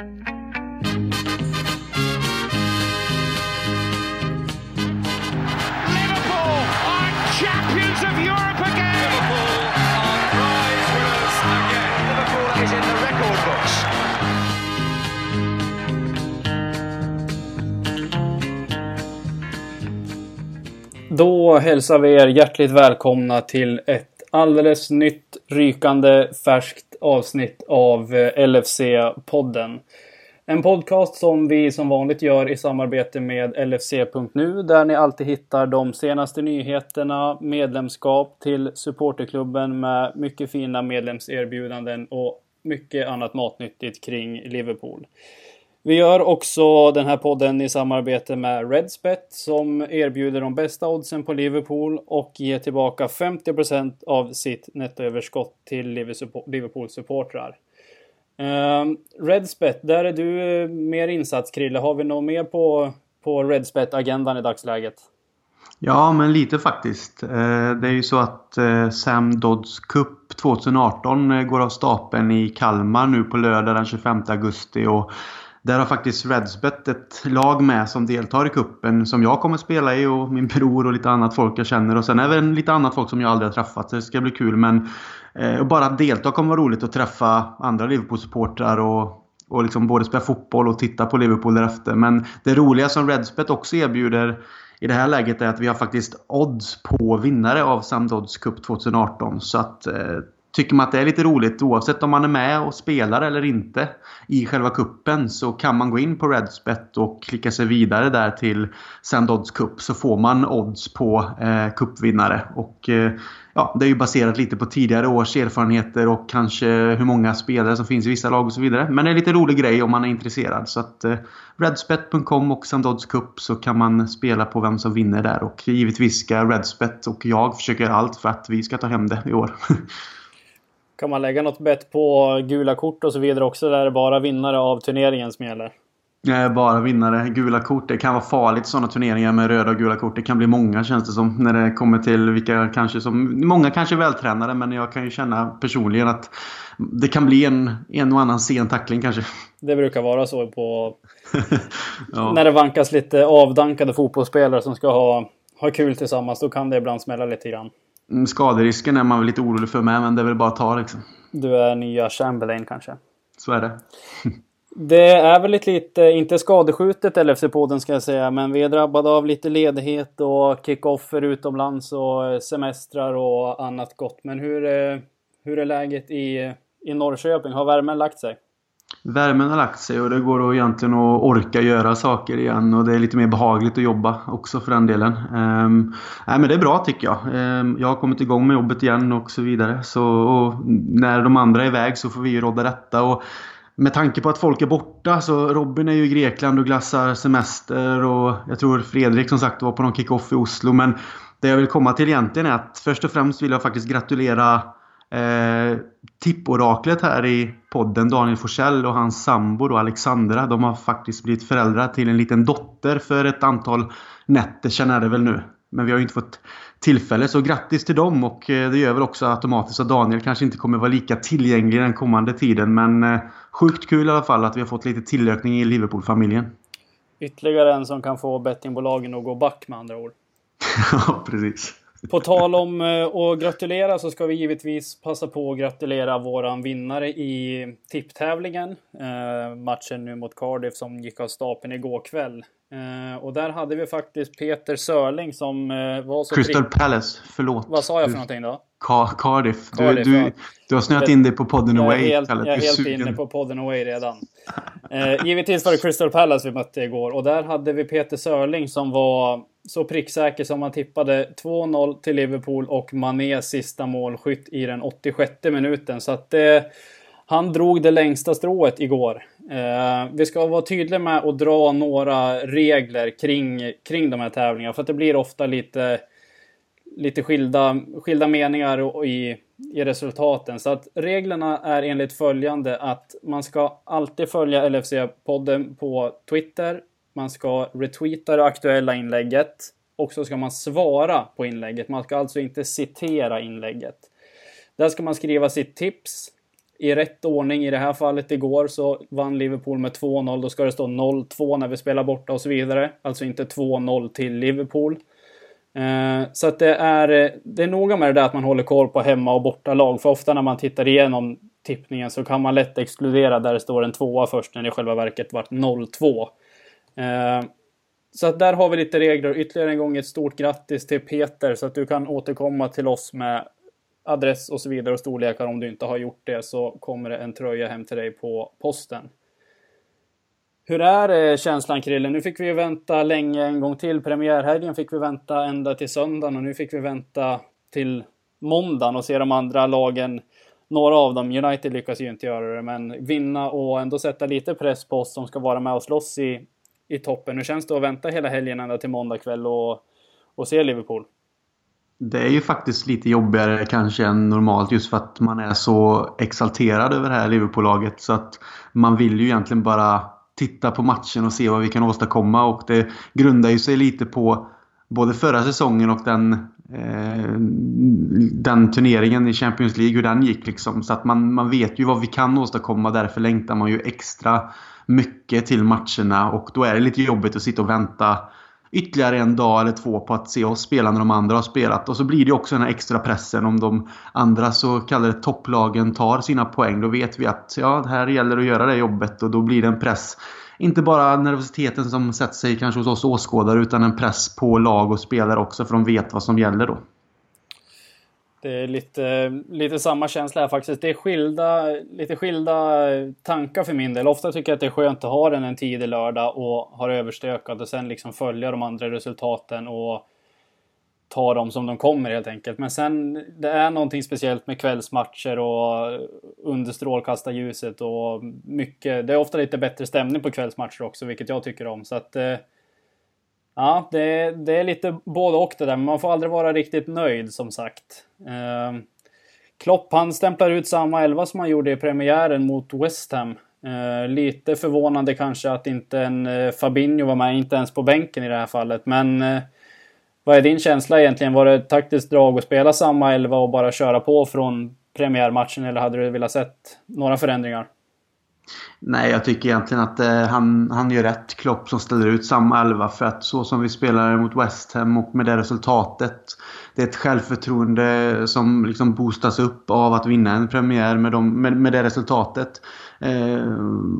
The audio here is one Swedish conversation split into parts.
Liverpool are champions of Europe again. Liverpool are prize winners again. Liverpool is in the record books. Då hälsar vi er hjärtligt välkomna till ett alldeles nytt rykande färskt avsnitt av eh, LFC-podden. En podcast som vi som vanligt gör i samarbete med LFC.nu där ni alltid hittar de senaste nyheterna, medlemskap till supporterklubben med mycket fina medlemserbjudanden och mycket annat matnyttigt kring Liverpool. Vi gör också den här podden i samarbete med Redspet som erbjuder de bästa oddsen på Liverpool och ger tillbaka 50% av sitt nettoöverskott till Liverpool-supportrar. Redsbet, Redspet, där är du eh, mer insatt Krille. Har vi något mer på, på Redspet-agendan i dagsläget? Ja, men lite faktiskt. Eh, det är ju så att eh, Sam Dodds Cup 2018 går av stapeln i Kalmar nu på lördag den 25 augusti. Och där har faktiskt Redsbet ett lag med som deltar i kuppen som jag kommer spela i och min bror och lite annat folk jag känner. Och sen även lite annat folk som jag aldrig har träffat. Så det ska bli kul. Men eh, bara att delta kommer vara roligt att träffa andra Liverpool-supportrar och, och liksom både spela fotboll och titta på Liverpool därefter. Men det roliga som Redsbet också erbjuder i det här läget är att vi har faktiskt odds på vinnare av Sam Dodds Cup 2018. Så att eh, Tycker man att det är lite roligt oavsett om man är med och spelar eller inte i själva kuppen så kan man gå in på Redspet och klicka sig vidare där till Sandodds Cup så får man odds på eh, cupvinnare. Och eh, ja, det är ju baserat lite på tidigare års erfarenheter och kanske hur många spelare som finns i vissa lag och så vidare. Men det är en lite rolig grej om man är intresserad. Så att eh, Redspet.com och Sam Cup så kan man spela på vem som vinner där. Och givetvis ska Redspet och jag försöka göra allt för att vi ska ta hem det i år. Kan man lägga något bett på gula kort och så vidare också? Där är det bara vinnare av turneringen som gäller? Nej, bara vinnare. Gula kort. Det kan vara farligt sådana turneringar med röda och gula kort. Det kan bli många känns det som. När det kommer till vilka kanske som... Många kanske är vältränade men jag kan ju känna personligen att det kan bli en, en och annan sen tackling kanske. Det brukar vara så på... ja. När det vankas lite avdankade fotbollsspelare som ska ha, ha kul tillsammans. Då kan det ibland smälla lite grann. Mm, Skaderisken är man väl lite orolig för med, men det är väl bara att ta liksom. Du är nya Chamberlain kanske? Så är det. det är väl lite, lite, inte skadeskjutet LFC-podden ska jag säga, men vi är drabbade av lite ledighet och kickoffer utomlands och semestrar och annat gott. Men hur, är, hur är läget i, i Norrköping? Har värmen lagt sig? Värmen har lagt sig och det går egentligen att orka göra saker igen och det är lite mer behagligt att jobba också för den delen. Um, nej, men det är bra tycker jag. Um, jag har kommit igång med jobbet igen och så vidare. Så, när de andra är iväg så får vi ju rodda detta. Och med tanke på att folk är borta så Robin är ju i Grekland och glassar semester och jag tror Fredrik som sagt var på någon kick-off i Oslo. Men det jag vill komma till egentligen är att först och främst vill jag faktiskt gratulera Eh, tipporaklet här i podden, Daniel Forsell och hans sambo då, Alexandra, de har faktiskt blivit föräldrar till en liten dotter för ett antal nätter sedan är det väl nu. Men vi har ju inte fått tillfälle, så grattis till dem och eh, det gör väl också automatiskt att Daniel kanske inte kommer vara lika tillgänglig den kommande tiden. Men eh, sjukt kul i alla fall att vi har fått lite tillökning i Liverpool-familjen. Ytterligare en som kan få bettingbolagen att gå back med andra ord. ja, precis. På tal om eh, att gratulera så ska vi givetvis passa på att gratulera våran vinnare i tipptävlingen. Eh, matchen nu mot Cardiff som gick av stapeln igår kväll. Eh, och där hade vi faktiskt Peter Sörling som var så... Crystal Palace, förlåt. Vad sa jag för någonting då? Car Cardiff. Du, du, du har snöat in dig på podden jag Away. Är helt, jag är helt sugen. inne på podden Away redan. Eh, givetvis var det Crystal Palace vi mötte igår och där hade vi Peter Sörling som var så pricksäker som man tippade 2-0 till Liverpool och Mané sista målskytt i den 86 minuten. Så att eh, han drog det längsta strået igår. Eh, vi ska vara tydliga med att dra några regler kring, kring de här tävlingarna för att det blir ofta lite, lite skilda, skilda meningar i, i resultaten. Så att reglerna är enligt följande att man ska alltid följa LFC-podden på Twitter, man ska retweeta det aktuella inlägget och så ska man svara på inlägget. Man ska alltså inte citera inlägget. Där ska man skriva sitt tips, i rätt ordning. I det här fallet igår så vann Liverpool med 2-0. Då ska det stå 0-2 när vi spelar borta och så vidare. Alltså inte 2-0 till Liverpool. Eh, så att det är, eh, det är noga med det där att man håller koll på hemma och bortalag. För ofta när man tittar igenom tippningen så kan man lätt exkludera där det står en tvåa först när det i själva verket vart 0-2. Eh, så att där har vi lite regler. Ytterligare en gång ett stort grattis till Peter så att du kan återkomma till oss med adress och så vidare och storlekar. Om du inte har gjort det så kommer det en tröja hem till dig på posten. Hur är eh, känslan Krille? Nu fick vi vänta länge en gång till. Premiärhelgen fick vi vänta ända till söndagen och nu fick vi vänta till måndagen och se de andra lagen. Några av dem, United lyckas ju inte göra det, men vinna och ändå sätta lite press på oss som ska vara med och slåss i, i toppen. Hur känns det att vänta hela helgen ända till måndag kväll och, och se Liverpool? Det är ju faktiskt lite jobbigare kanske än normalt just för att man är så exalterad över det här Liverpool-laget. Så att man vill ju egentligen bara titta på matchen och se vad vi kan åstadkomma. Och det grundar ju sig lite på både förra säsongen och den, eh, den turneringen i Champions League, hur den gick. Liksom. Så att man, man vet ju vad vi kan åstadkomma. Därför längtar man ju extra mycket till matcherna. Och då är det lite jobbigt att sitta och vänta ytterligare en dag eller två på att se oss spela när de andra har spelat. Och så blir det också den här extra pressen om de andra så kallade topplagen tar sina poäng. Då vet vi att ja, här gäller det att göra det jobbet och då blir det en press. Inte bara nervositeten som sätter sig kanske hos oss åskådare utan en press på lag och spelare också för de vet vad som gäller då. Det är lite, lite samma känsla här faktiskt. Det är skilda, lite skilda tankar för min del. Ofta tycker jag att det är skönt att ha den en tidig lördag och ha överstökat och sen liksom följa de andra resultaten och ta dem som de kommer helt enkelt. Men sen, det är någonting speciellt med kvällsmatcher och under strålkastarljuset och mycket. Det är ofta lite bättre stämning på kvällsmatcher också, vilket jag tycker om. Så att eh, Ja, det, det är lite både och det där, men man får aldrig vara riktigt nöjd som sagt. Eh, Klopp han stämplar ut samma elva som han gjorde i premiären mot West Ham. Eh, lite förvånande kanske att inte en eh, Fabinho var med, inte ens på bänken i det här fallet. Men eh, vad är din känsla egentligen? Var det ett taktiskt drag att spela samma elva och bara köra på från premiärmatchen eller hade du velat sett några förändringar? Nej, jag tycker egentligen att eh, han, han gör rätt. Klopp som ställer ut samma elva. För att så som vi spelar mot West Ham och med det resultatet. Det är ett självförtroende som liksom boostas upp av att vinna en premiär med, dem, med, med det resultatet. Eh,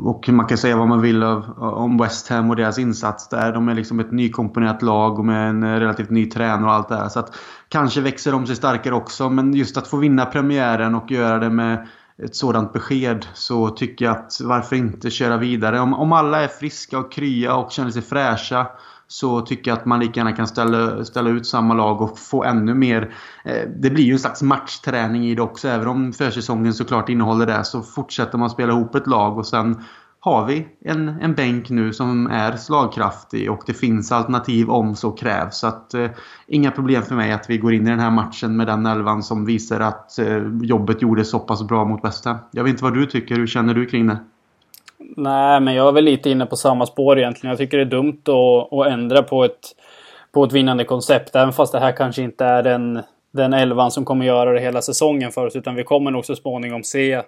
och man kan säga vad man vill av, om West Ham och deras insats där. De är liksom ett nykomponerat lag och med en relativt ny tränare och allt det här. Så att kanske växer de sig starkare också. Men just att få vinna premiären och göra det med ett sådant besked så tycker jag att varför inte köra vidare. Om, om alla är friska och krya och känner sig fräscha så tycker jag att man lika gärna kan ställa, ställa ut samma lag och få ännu mer. Eh, det blir ju en slags matchträning i det också. Även om försäsongen såklart innehåller det så fortsätter man spela ihop ett lag och sen har vi en, en bänk nu som är slagkraftig och det finns alternativ om så krävs. Så att, eh, inga problem för mig att vi går in i den här matchen med den elvan som visar att eh, jobbet gjordes så pass bra mot West Jag vet inte vad du tycker. Hur känner du kring det? Nej, men jag är väl lite inne på samma spår egentligen. Jag tycker det är dumt att, att ändra på ett, på ett vinnande koncept. Även fast det här kanske inte är den, den elvan som kommer göra det hela säsongen för oss. Utan vi kommer nog så småningom se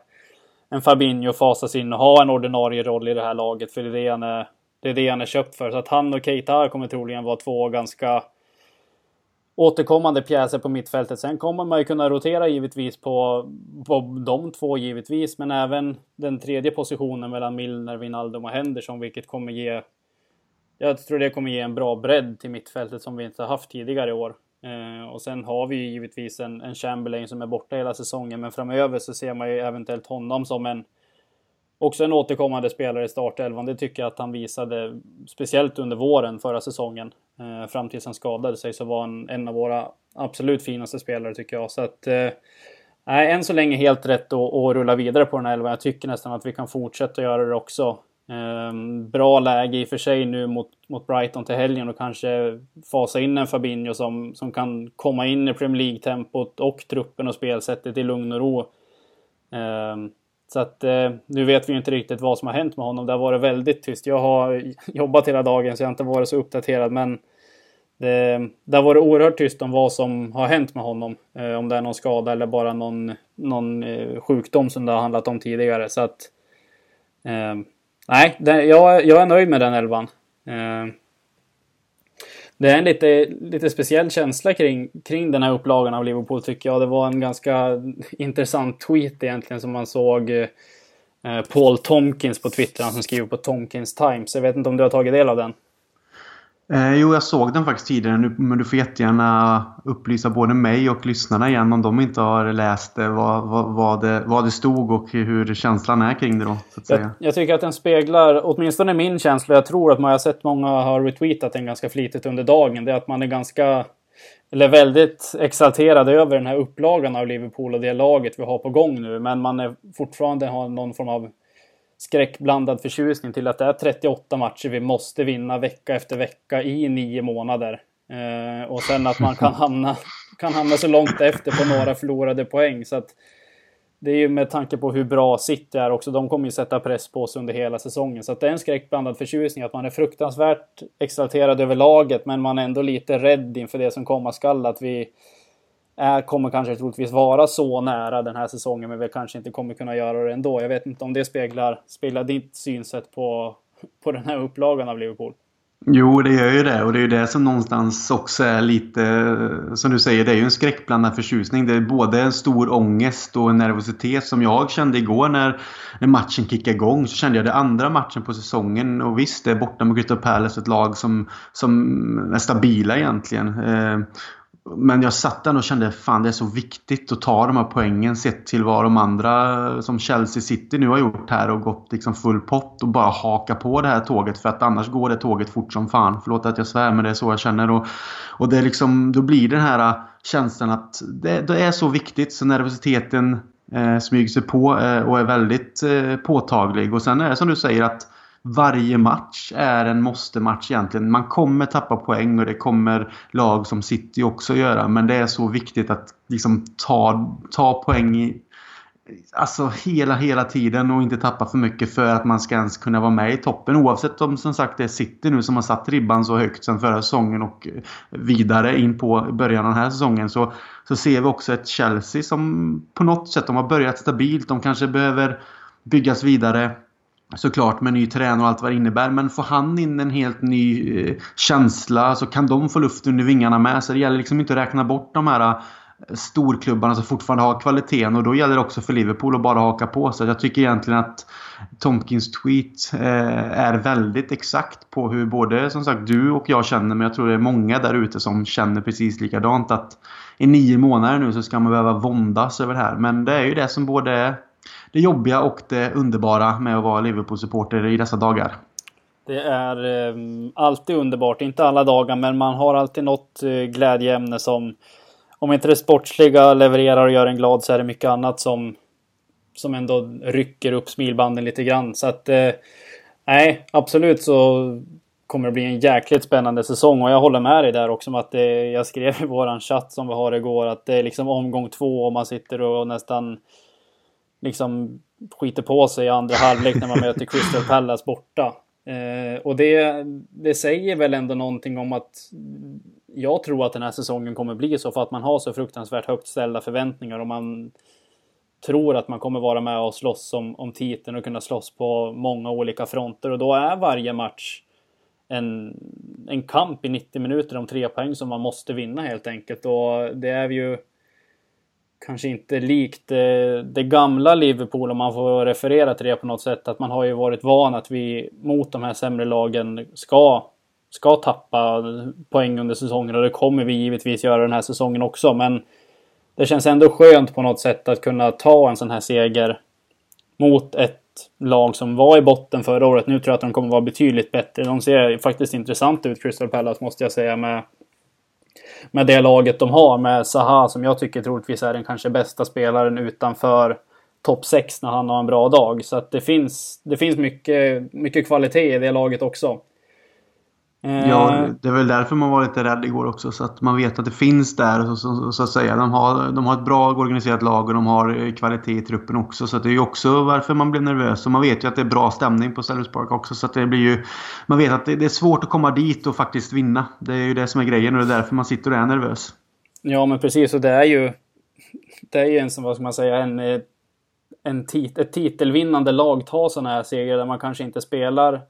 en Fabinho fasas in och ha en ordinarie roll i det här laget. För det är det han är, det är, det han är köpt för. Så att han och Keita kommer troligen vara två ganska återkommande pjäser på mittfältet. Sen kommer man ju kunna rotera givetvis på, på de två givetvis. Men även den tredje positionen mellan Milner, Wijnaldum och Henderson. Vilket kommer ge... Jag tror det kommer ge en bra bredd till mittfältet som vi inte har haft tidigare i år. Eh, och sen har vi ju givetvis en, en Chamberlain som är borta hela säsongen, men framöver så ser man ju eventuellt honom som en också en återkommande spelare i startelvan. Det tycker jag att han visade, speciellt under våren förra säsongen. Eh, fram tills han skadade sig så var han en av våra absolut finaste spelare tycker jag. Så att, eh, än så länge helt rätt att, att rulla vidare på den här elvan. Jag tycker nästan att vi kan fortsätta göra det också. Ehm, bra läge i och för sig nu mot, mot Brighton till helgen och kanske fasa in en Fabinho som, som kan komma in i Premier League-tempot och truppen och spelsättet i lugn och ro. Ehm, så att eh, nu vet vi ju inte riktigt vad som har hänt med honom. Det har varit väldigt tyst. Jag har jobbat hela dagen så jag har inte varit så uppdaterad men det, det har varit oerhört tyst om vad som har hänt med honom. Eh, om det är någon skada eller bara någon, någon eh, sjukdom som det har handlat om tidigare. Så att... Ehm, Nej, den, jag, jag är nöjd med den elvan. Eh, det är en lite, lite speciell känsla kring, kring den här upplagan av Liverpool tycker jag. Det var en ganska intressant tweet egentligen som man såg eh, Paul Tomkins på Twitter, han som skriver på Tomkins Times. Jag vet inte om du har tagit del av den? Eh, jo, jag såg den faktiskt tidigare nu, men du får jättegärna upplysa både mig och lyssnarna igen om de inte har läst det, vad, vad, vad, det, vad det stod och hur känslan är kring det då. Så att jag, säga. jag tycker att den speglar åtminstone min känsla. Jag tror att man har sett många har retweetat den ganska flitigt under dagen. Det är att man är ganska, eller väldigt exalterad över den här upplagan av Liverpool och det laget vi har på gång nu. Men man är fortfarande har någon form av skräckblandad förtjusning till att det är 38 matcher vi måste vinna vecka efter vecka i nio månader. Eh, och sen att man kan hamna, kan hamna så långt efter på några förlorade poäng. Så att det är ju med tanke på hur bra City är också. De kommer ju sätta press på oss under hela säsongen. Så att det är en skräckblandad förtjusning. Att man är fruktansvärt exalterad över laget men man är ändå lite rädd inför det som komma skall. Att vi är, kommer kanske troligtvis vara så nära den här säsongen men vi kanske inte kommer kunna göra det ändå. Jag vet inte om det speglar, speglar ditt synsätt på, på den här upplagan av Liverpool. Jo, det gör ju det. Och det är ju det som någonstans också är lite, som du säger, det är ju en skräckblandad förtjusning. Det är både en stor ångest och en nervositet som jag kände igår när, när matchen kickade igång. Så kände jag det andra matchen på säsongen. Och visst, det är borta mot Crystal Palace, ett lag som, som är stabila egentligen. Eh, men jag satt där och kände fan det är så viktigt att ta de här poängen sett till vad de andra som Chelsea City nu har gjort här och gått liksom full pott och bara haka på det här tåget för att annars går det tåget fort som fan. Förlåt att jag svär men det är så jag känner. Och, och det är liksom, då blir den här känslan att det, det är så viktigt så nervositeten eh, smyger sig på eh, och är väldigt eh, påtaglig. Och sen är det som du säger att varje match är en måste-match egentligen. Man kommer tappa poäng och det kommer lag som City också göra. Men det är så viktigt att liksom ta, ta poäng i, Alltså hela, hela tiden och inte tappa för mycket för att man ska ens kunna vara med i toppen. Oavsett om som sagt det är City nu som har satt ribban så högt sen förra säsongen och eh, vidare in på början av den här säsongen. Så, så ser vi också ett Chelsea som på något sätt de har börjat stabilt. De kanske behöver byggas vidare. Såklart med ny tränare och allt vad det innebär. Men får han in en helt ny eh, känsla så kan de få luft under vingarna med. Så det gäller liksom inte att räkna bort de här eh, storklubbarna som fortfarande har kvaliteten. Och då gäller det också för Liverpool att bara haka på. Så jag tycker egentligen att Tomkins tweet eh, är väldigt exakt på hur både som sagt du och jag känner. Men jag tror det är många där ute som känner precis likadant. Att i nio månader nu så ska man behöva våndas över det här. Men det är ju det som både det jobbiga och det underbara med att vara Liverpool-supporter i dessa dagar. Det är eh, alltid underbart, inte alla dagar, men man har alltid något eh, glädjeämne som om inte det sportsliga levererar och gör en glad så är det mycket annat som som ändå rycker upp smilbanden lite grann. Så att eh, nej, absolut så kommer det bli en jäkligt spännande säsong och jag håller med dig där också om att det, jag skrev i våran chatt som vi har igår att det är liksom omgång två och man sitter och nästan liksom skiter på sig i andra halvlek när man möter Crystal Palace borta. Eh, och det, det säger väl ändå någonting om att jag tror att den här säsongen kommer bli så för att man har så fruktansvärt högt ställda förväntningar och man tror att man kommer vara med och slåss om, om titeln och kunna slåss på många olika fronter och då är varje match en, en kamp i 90 minuter om tre poäng som man måste vinna helt enkelt och det är ju kanske inte likt det, det, gamla Liverpool om man får referera till det på något sätt. Att man har ju varit van att vi mot de här sämre lagen ska, ska tappa poäng under säsongen och det kommer vi givetvis göra den här säsongen också. Men det känns ändå skönt på något sätt att kunna ta en sån här seger mot ett lag som var i botten förra året. Nu tror jag att de kommer vara betydligt bättre. De ser faktiskt intressant ut, Crystal Palace, måste jag säga. Med med det laget de har med Zaha som jag tycker troligtvis är den kanske bästa spelaren utanför topp 6 när han har en bra dag. Så att det finns, det finns mycket, mycket kvalitet i det laget också. Ja, eh, det är väl därför man var lite rädd igår också. Så att man vet att det finns där. Så, så, så att säga. De har, de har ett bra organiserat lag och de har kvalitet i truppen också. Så det är ju också varför man blir nervös. Och man vet ju att det är bra stämning på Sellers Park också. Så att det blir ju... Man vet att det, det, är svårt att komma dit och faktiskt vinna. Det är ju det som är grejen och det är därför man sitter och är nervös. Ja, men precis. Och det är ju... Det är ju en, vad ska man säga, en... en tit, ett titelvinnande lag tar sådana här segrar där man kanske inte spelar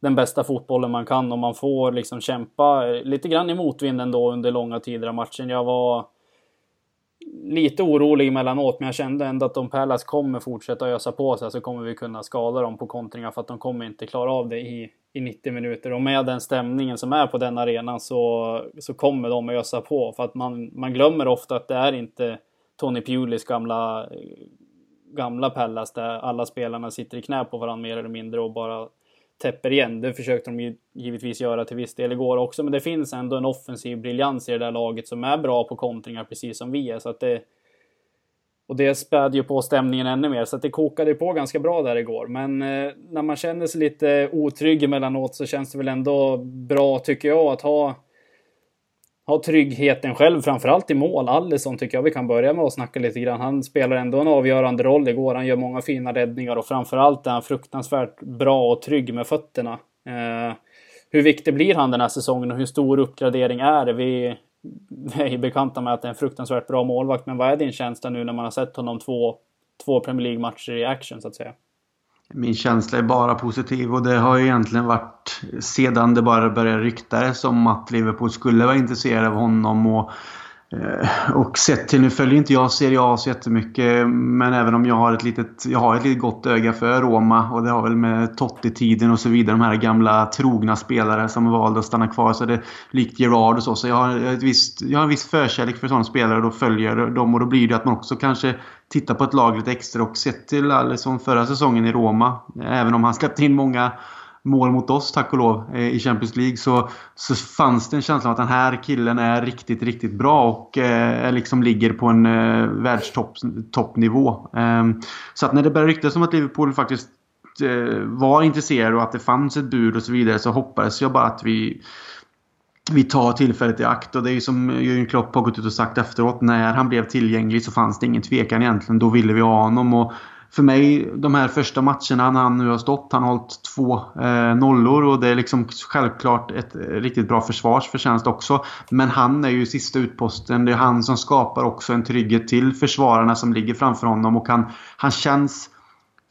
den bästa fotbollen man kan och man får liksom kämpa lite grann i motvind ändå under långa tider av matchen. Jag var lite orolig emellanåt, men jag kände ändå att om Pallas kommer fortsätta ösa på sig så kommer vi kunna skada dem på kontringar för att de kommer inte klara av det i, i 90 minuter. Och med den stämningen som är på den arenan så, så kommer de ösa på. För att man, man glömmer ofta att det är inte Tony Pulis gamla, gamla Pallas där alla spelarna sitter i knä på varandra mer eller mindre och bara täpper igen. Det försökte de ju givetvis göra till viss del igår också, men det finns ändå en offensiv briljans i det där laget som är bra på kontringar precis som vi är. Så att det, och det spädde ju på stämningen ännu mer, så att det kokade på ganska bra där igår. Men eh, när man känner sig lite otrygg emellanåt så känns det väl ändå bra, tycker jag, att ha ha tryggheten själv, framförallt i mål. Allison tycker jag vi kan börja med att snacka lite grann. Han spelar ändå en avgörande roll igår. Han gör många fina räddningar och framförallt är han fruktansvärt bra och trygg med fötterna. Eh, hur viktig blir han den här säsongen och hur stor uppgradering är det? Vi, är är bekanta med att det är en fruktansvärt bra målvakt, men vad är din känsla nu när man har sett honom två, två Premier League-matcher i action så att säga? Min känsla är bara positiv och det har ju egentligen varit sedan det bara började ryktades om att Liverpool skulle vara intresserade av honom. Och, Eh, och sett till, nu följer inte jag Serie A så jättemycket men även om jag har ett litet, jag har ett litet gott öga för Roma och det har väl med Totti-tiden och så vidare, de här gamla trogna spelare som valde att stanna kvar. Så det likt Gerard och så. Så jag har, ett visst, jag har en viss förkärlek för sådana spelare och då följer dem och då blir det att man också kanske tittar på ett lag lite extra och sett till Alisson förra säsongen i Roma. Även om han släppte in många mål mot oss, tack och lov, eh, i Champions League så, så fanns det en känsla av att den här killen är riktigt, riktigt bra och eh, liksom ligger på en eh, världstoppnivå. Eh, så att när det började ryktas om att Liverpool faktiskt eh, var intresserade och att det fanns ett bud och så vidare så hoppades jag bara att vi vi tar tillfället i akt och det är ju som Jürgen Klopp har gått ut och sagt efteråt. När han blev tillgänglig så fanns det ingen tvekan egentligen. Då ville vi ha honom. Och för mig, de här första matcherna när han nu har stått, han har hållit två eh, nollor och det är liksom självklart ett eh, riktigt bra försvarsförtjänst också. Men han är ju sista utposten. Det är han som skapar också en trygghet till försvararna som ligger framför honom och han, han känns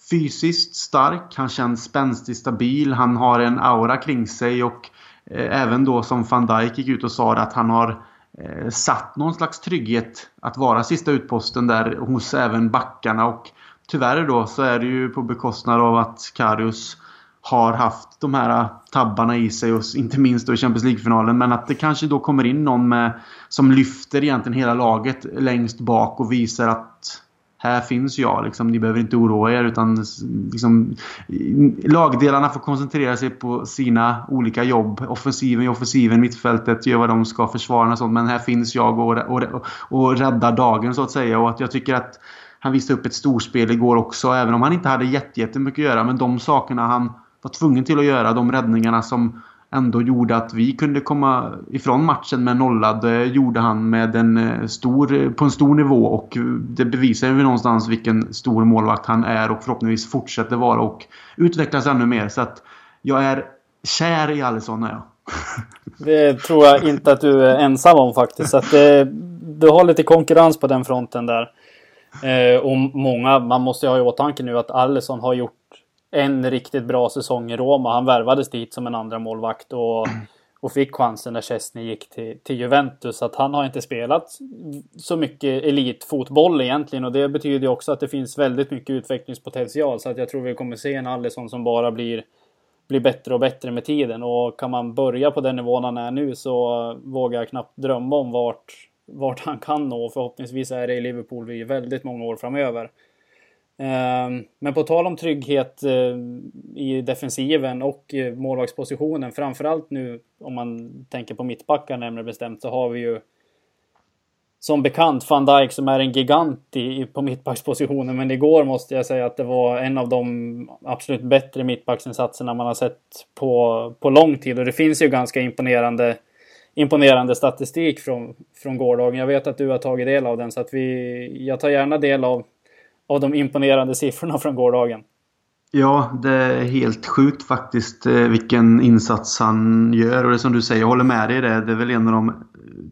fysiskt stark, han känns spänstig, stabil, han har en aura kring sig och Eh, även då som van Dijk gick ut och sa att han har eh, satt någon slags trygghet att vara sista utposten där hos även backarna. Och tyvärr då så är det ju på bekostnad av att Karius har haft de här tabbarna i sig och inte minst då i Champions League-finalen. Men att det kanske då kommer in någon med, som lyfter egentligen hela laget längst bak och visar att här finns jag. Liksom, ni behöver inte oroa er. Utan liksom, lagdelarna får koncentrera sig på sina olika jobb. Offensiven i offensiven, mittfältet gör vad de ska, försvara och sånt. Men här finns jag och, och, och, räddar dagen så att säga. Och att jag tycker att han visade upp ett storspel igår också. Även om han inte hade jättemycket att göra. Men de sakerna han var tvungen till att göra, de räddningarna som ändå gjorde att vi kunde komma ifrån matchen med nolla. Det gjorde han med en eh, stor, på en stor nivå och det bevisar ju någonstans vilken stor målvakt han är och förhoppningsvis fortsätter vara och utvecklas ännu mer. Så att jag är kär i Alisson är jag. Det tror jag inte att du är ensam om faktiskt. Så att det, du har lite konkurrens på den fronten där. Eh, och många, man måste ha i åtanke nu att Alisson har gjort en riktigt bra säsong i Roma. Han värvades dit som en andra målvakt och, och fick chansen när Chesney gick till, till Juventus. Så att han har inte spelat så mycket elitfotboll egentligen och det betyder också att det finns väldigt mycket utvecklingspotential. Så att jag tror vi kommer se en Alisson som bara blir, blir bättre och bättre med tiden. Och kan man börja på den nivån han är nu så vågar jag knappt drömma om vart, vart han kan nå. Förhoppningsvis är det i Liverpool i väldigt många år framöver. Ehm, men på tal om trygghet eh, i defensiven och eh, målvaktspositionen, framförallt nu om man tänker på mittbackar närmare bestämt, så har vi ju som bekant van Dijk som är en gigant i, på mittbackspositionen. Men igår måste jag säga att det var en av de absolut bättre mittbacksinsatserna man har sett på, på lång tid. Och det finns ju ganska imponerande, imponerande statistik från, från gårdagen. Jag vet att du har tagit del av den så att vi, jag tar gärna del av, av de imponerande siffrorna från gårdagen. Ja, det är helt sjukt faktiskt eh, vilken insats han gör. Och det som du säger, jag håller med dig i det. Det är väl en av de eh,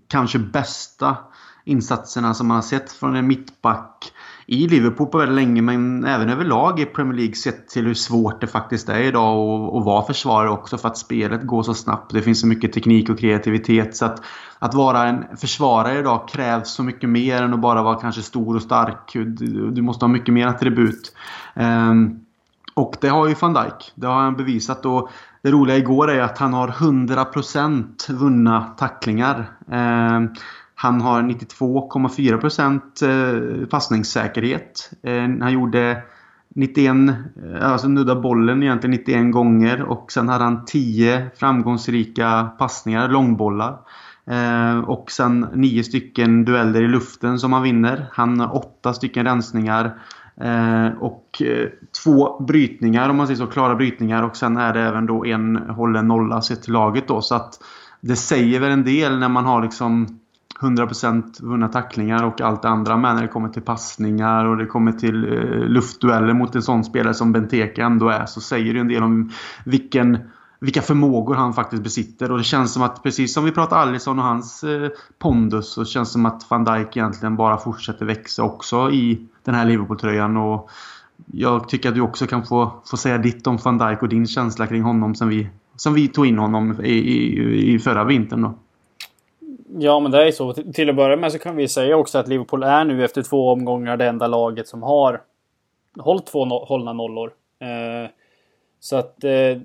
kanske bästa insatserna som man har sett från en mittback i Liverpool på väldigt länge men även överlag i Premier League sett till hur svårt det faktiskt är idag att, vara försvarare också för att spelet går så snabbt. Det finns så mycket teknik och kreativitet så att, att vara en försvarare idag krävs så mycket mer än att bara vara kanske stor och stark. Du, du måste ha mycket mer attribut. Um, och det har ju van Dijk. Det har han bevisat. Och det roliga igår är att han har 100% vunna tacklingar. Um, han har 92,4% eh, passningssäkerhet. Eh, han gjorde 91, eh, alltså nudda bollen egentligen 91 gånger och sen hade han 10 framgångsrika passningar, långbollar. Och sen 9 stycken dueller i luften som han vinner. Han har 8 stycken rensningar. Och två brytningar om man säger så, klara brytningar och sen är det även då en hållen nolla sett till laget då. Så att det säger väl en del när man har liksom 100% vunna tacklingar och allt det andra med när det kommer till passningar och det kommer till eh, luftdueller mot en sån spelare som Benteke ändå är så säger det en del om vilken vilka förmågor han faktiskt besitter. Och det känns som att precis som vi pratar Alisson och hans eh, pondus så känns det som att van Dijk egentligen bara fortsätter växa också i den här Liverpool-tröjan. Och jag tycker att du också kan få, få säga ditt om van Dijk och din känsla kring honom sen vi, sen vi tog in honom i, i, i förra vintern. Då. Ja, men det är så. Till att börja med så kan vi säga också att Liverpool är nu efter två omgångar det enda laget som har hållit två no hållna nollor. Eh, så att eh,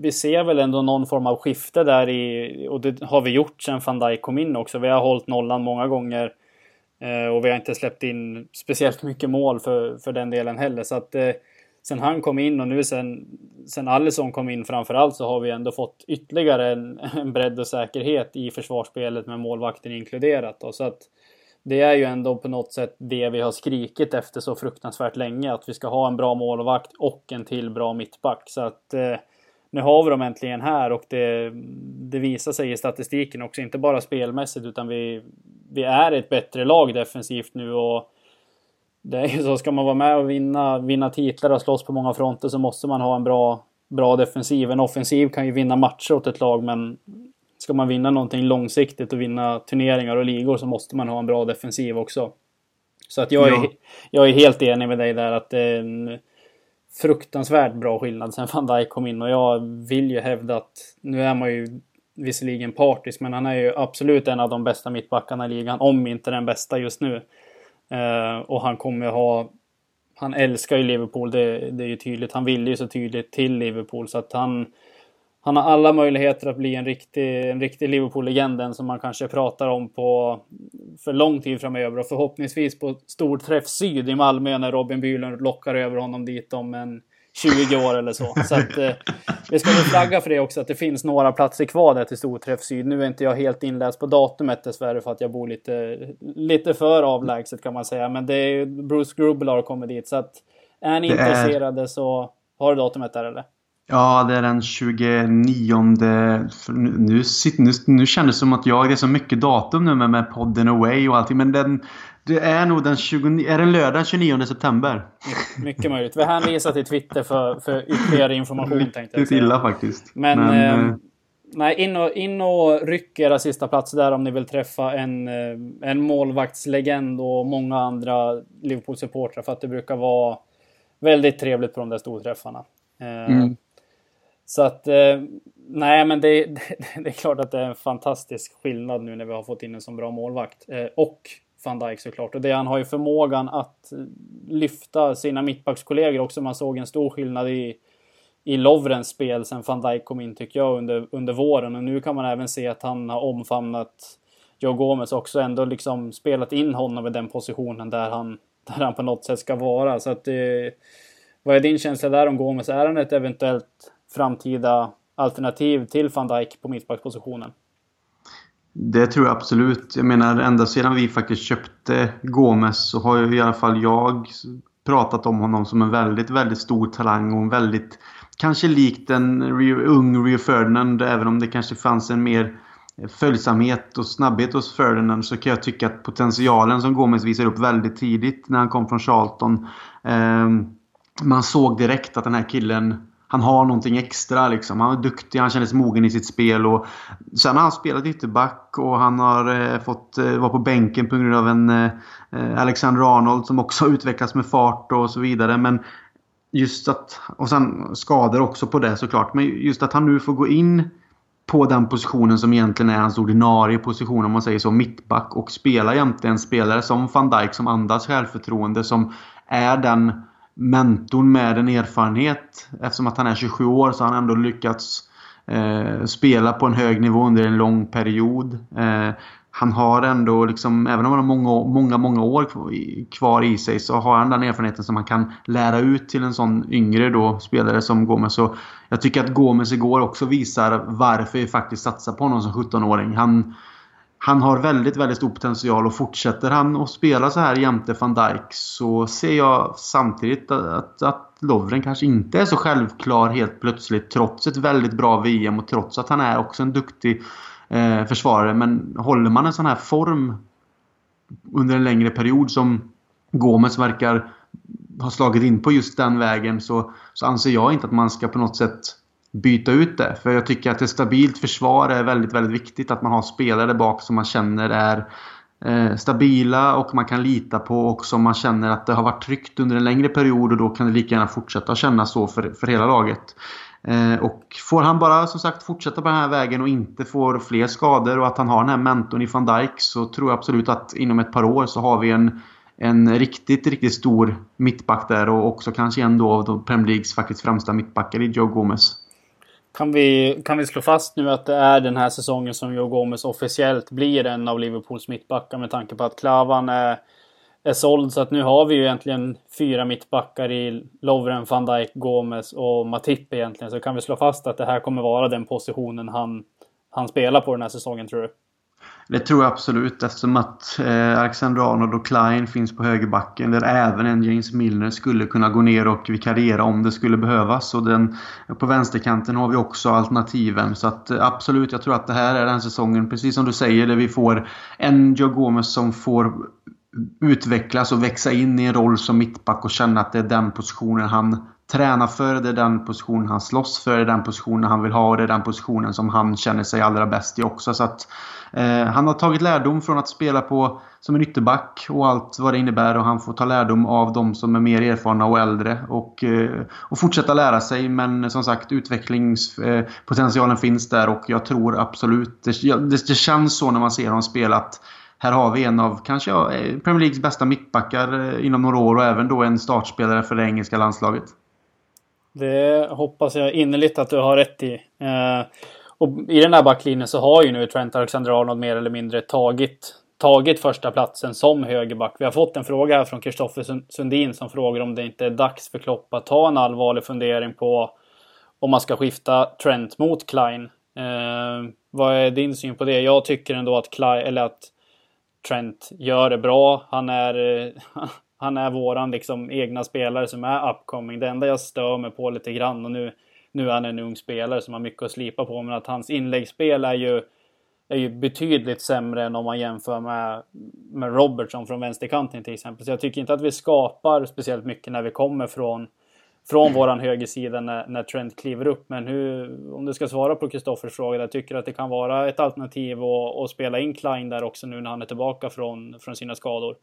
vi ser väl ändå någon form av skifte där i, och det har vi gjort sedan van Dijk kom in också. Vi har hållit nollan många gånger. Eh, och vi har inte släppt in speciellt mycket mål för, för den delen heller. Så att eh, sen han kom in och nu sen, sen Alisson kom in framförallt så har vi ändå fått ytterligare en, en bredd och säkerhet i försvarsspelet med målvakten inkluderat. Då, så att det är ju ändå på något sätt det vi har skrikit efter så fruktansvärt länge. Att vi ska ha en bra målvakt och en till bra mittback. Så att eh, nu har vi dem äntligen här och det, det visar sig i statistiken också. Inte bara spelmässigt utan vi, vi är ett bättre lag defensivt nu. och det är ju så, ska man vara med och vinna, vinna titlar och slåss på många fronter så måste man ha en bra, bra defensiv. En offensiv kan ju vinna matcher åt ett lag men ska man vinna någonting långsiktigt och vinna turneringar och ligor så måste man ha en bra defensiv också. Så att jag, ja. är, jag är helt enig med dig där att det är en fruktansvärt bra skillnad sen van Dijk kom in och jag vill ju hävda att nu är man ju visserligen partisk men han är ju absolut en av de bästa mittbackarna i ligan, om inte den bästa just nu. Eh, och han kommer ha... Han älskar ju Liverpool, det, det är ju tydligt. Han vill ju så tydligt till Liverpool så att han... Han har alla möjligheter att bli en riktig, en riktig Liverpool-legend, som man kanske pratar om på för lång tid framöver och förhoppningsvis på storträff syd i Malmö när Robin Bylund lockar över honom dit om en 20 år eller så. Så att eh, vi ska väl flagga för det också, att det finns några platser kvar där till Storträff Syd. Nu är inte jag helt inläst på datumet dessvärre för att jag bor lite, lite för avlägset kan man säga. Men det är Bruce Grubbel har kommit dit. Så att är ni det intresserade är... så har du datumet där eller? Ja, det är den 29. Nu, nu, nu, nu kändes det som att jag... Det är så mycket datum nu med, med podden Away och allting. Men den det är nog den 29, är det lördag den 29 september? Mycket möjligt. Vi hänvisar till Twitter för, för ytterligare information tänkte jag säga. illa faktiskt. Men, Men eh, eh, nej, in och, in och ryck era sista platser där om ni vill träffa en, eh, en målvaktslegend och många andra Liverpool-supportrar. För att det brukar vara väldigt trevligt på de där storträffarna. Eh, mm. Så att, nej men det, det, det, är klart att det är en fantastisk skillnad nu när vi har fått in en så bra målvakt. och van Dijk såklart. Och det, han har ju förmågan att lyfta sina mittbackskollegor också. Man såg en stor skillnad i, i Lovrens spel sen van Dijk kom in tycker jag under, under våren. Och nu kan man även se att han har omfamnat Joe Gomez också ändå liksom spelat in honom i den positionen där han, där han på något sätt ska vara. Så att det, vad är din känsla där om Gomez? Är han ett eventuellt framtida alternativ till van Dijk på mittbackspositionen? Det tror jag absolut. Jag menar ända sedan vi faktiskt köpte Gomes så har ju i alla fall jag pratat om honom som en väldigt, väldigt stor talang och en väldigt kanske likt en ung Rio Ferdinand även om det kanske fanns en mer följsamhet och snabbhet hos Ferdinand så kan jag tycka att potentialen som Gomes visar upp väldigt tidigt när han kom från Charlton. Eh, man såg direkt att den här killen han har någonting extra liksom. Han är duktig, han kändes mogen i sitt spel. Och sen har han spelat ytterback och han har eh, fått eh, vara på bänken på grund av en eh, eh, Alexander Arnold som också har utvecklats med fart och så vidare. Men just att... Och sen skador också på det såklart. Men just att han nu får gå in på den positionen som egentligen är hans ordinarie position om man säger så, mittback och spela jämte en spelare som van Dijk som andas självförtroende som är den mentorn med en erfarenhet. Eftersom att han är 27 år så har han ändå lyckats eh, spela på en hög nivå under en lång period. Eh, han har ändå, liksom, även om han har många, många, många år kvar i sig, så har han den erfarenheten som man kan lära ut till en sån yngre då, spelare som Gomes. Så jag tycker att Gomes igår också visar varför vi faktiskt satsar på honom som 17-åring. Han, han har väldigt, väldigt stor potential och fortsätter han att spela så här jämte van Dijk så ser jag samtidigt att, att Lovren kanske inte är så självklar helt plötsligt trots ett väldigt bra VM och trots att han är också en duktig eh, försvarare. Men håller man en sån här form under en längre period som Gomes verkar ha slagit in på just den vägen så, så anser jag inte att man ska på något sätt byta ut det. För jag tycker att ett stabilt försvar är väldigt, väldigt viktigt. Att man har spelare där bak som man känner är eh, stabila och man kan lita på och som man känner att det har varit tryggt under en längre period och då kan det lika gärna fortsätta kännas så för, för hela laget. Eh, och får han bara som sagt fortsätta på den här vägen och inte får fler skador och att han har den här mentorn i van Dijk så tror jag absolut att inom ett par år så har vi en en riktigt, riktigt stor mittback där och också kanske en då av Premier Leagues faktiskt främsta mittbackar i Joe Gomez. Kan vi, kan vi slå fast nu att det är den här säsongen som Joe Gomez officiellt blir en av Liverpools mittbackar med tanke på att Klavan är, är såld. Så att nu har vi ju egentligen fyra mittbackar i Lovren, van Dijk, Gomez och Matip egentligen. Så kan vi slå fast att det här kommer vara den positionen han, han spelar på den här säsongen tror du? Det tror jag absolut eftersom att eh, Alexander Arnold och Klein finns på högerbacken där även en James Milner skulle kunna gå ner och vikariera om det skulle behövas. Och den, på vänsterkanten har vi också alternativen. Så att eh, absolut, jag tror att det här är den säsongen, precis som du säger, där vi får en Joe Gomez som får utvecklas och växa in i en roll som mittback och känna att det är den positionen han tränar för, det är den positionen han slåss för, det är den positionen han vill ha och det är den positionen som han känner sig allra bäst i också. Så att Eh, han har tagit lärdom från att spela på som en ytterback och allt vad det innebär och han får ta lärdom av de som är mer erfarna och äldre och, eh, och fortsätta lära sig. Men som sagt utvecklingspotentialen eh, finns där och jag tror absolut, det, det, det känns så när man ser honom spela att här har vi en av kanske eh, Premier Leagues bästa mittbackar eh, inom några år och även då en startspelare för det engelska landslaget. Det hoppas jag innerligt att du har rätt i. Eh, och i den här backlinjen så har ju nu Trent Alexander-Arnold mer eller mindre tagit, tagit första platsen som högerback. Vi har fått en fråga här från Kristoffer Sundin som frågar om det inte är dags för Klopp att ta en allvarlig fundering på om man ska skifta Trent mot Klein. Eh, vad är din syn på det? Jag tycker ändå att, Klein, eller att Trent gör det bra. Han är, eh, han är våran liksom egna spelare som är upcoming. Det enda jag stör mig på lite grann och nu nu är han en ung spelare som har mycket att slipa på, men att hans inläggsspel är ju, är ju betydligt sämre än om man jämför med, med Robertson från vänsterkanten till exempel. Så jag tycker inte att vi skapar speciellt mycket när vi kommer från, från våran högersida när, när Trent kliver upp. Men hur, om du ska svara på Kristoffers fråga, jag tycker att det kan vara ett alternativ att, att spela in Klein där också nu när han är tillbaka från, från sina skador.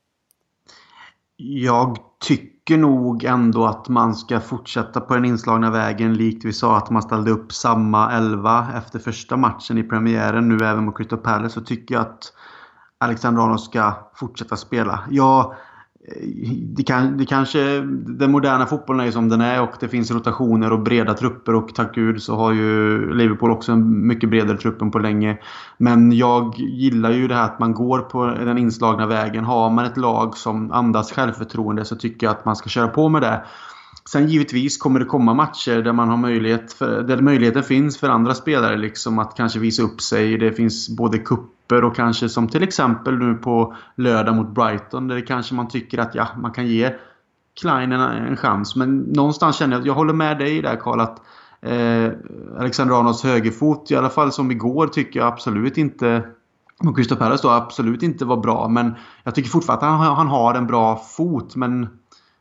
Jag tycker nog ändå att man ska fortsätta på den inslagna vägen likt vi sa att man ställde upp samma elva efter första matchen i premiären nu även mot Crystal Palace så tycker jag att Alexander Arnold ska fortsätta spela. Jag det, kan, det kanske, den moderna fotbollen är som den är och det finns rotationer och breda trupper och tack gud så har ju Liverpool också en mycket bredare trupp än på länge. Men jag gillar ju det här att man går på den inslagna vägen. Har man ett lag som andas självförtroende så tycker jag att man ska köra på med det. Sen givetvis kommer det komma matcher där man har möjlighet för, där möjligheten finns för andra spelare liksom att kanske visa upp sig. Det finns både kupp grupper och kanske som till exempel nu på lördag mot Brighton där det kanske man tycker att ja, man kan ge Klein en, en chans. Men någonstans känner jag att jag håller med dig där Karl att eh, Alexander Arnolds högerfot, i alla fall som igår, tycker jag absolut inte och Crystal Palace då absolut inte var bra. Men jag tycker fortfarande att han, han har en bra fot. Men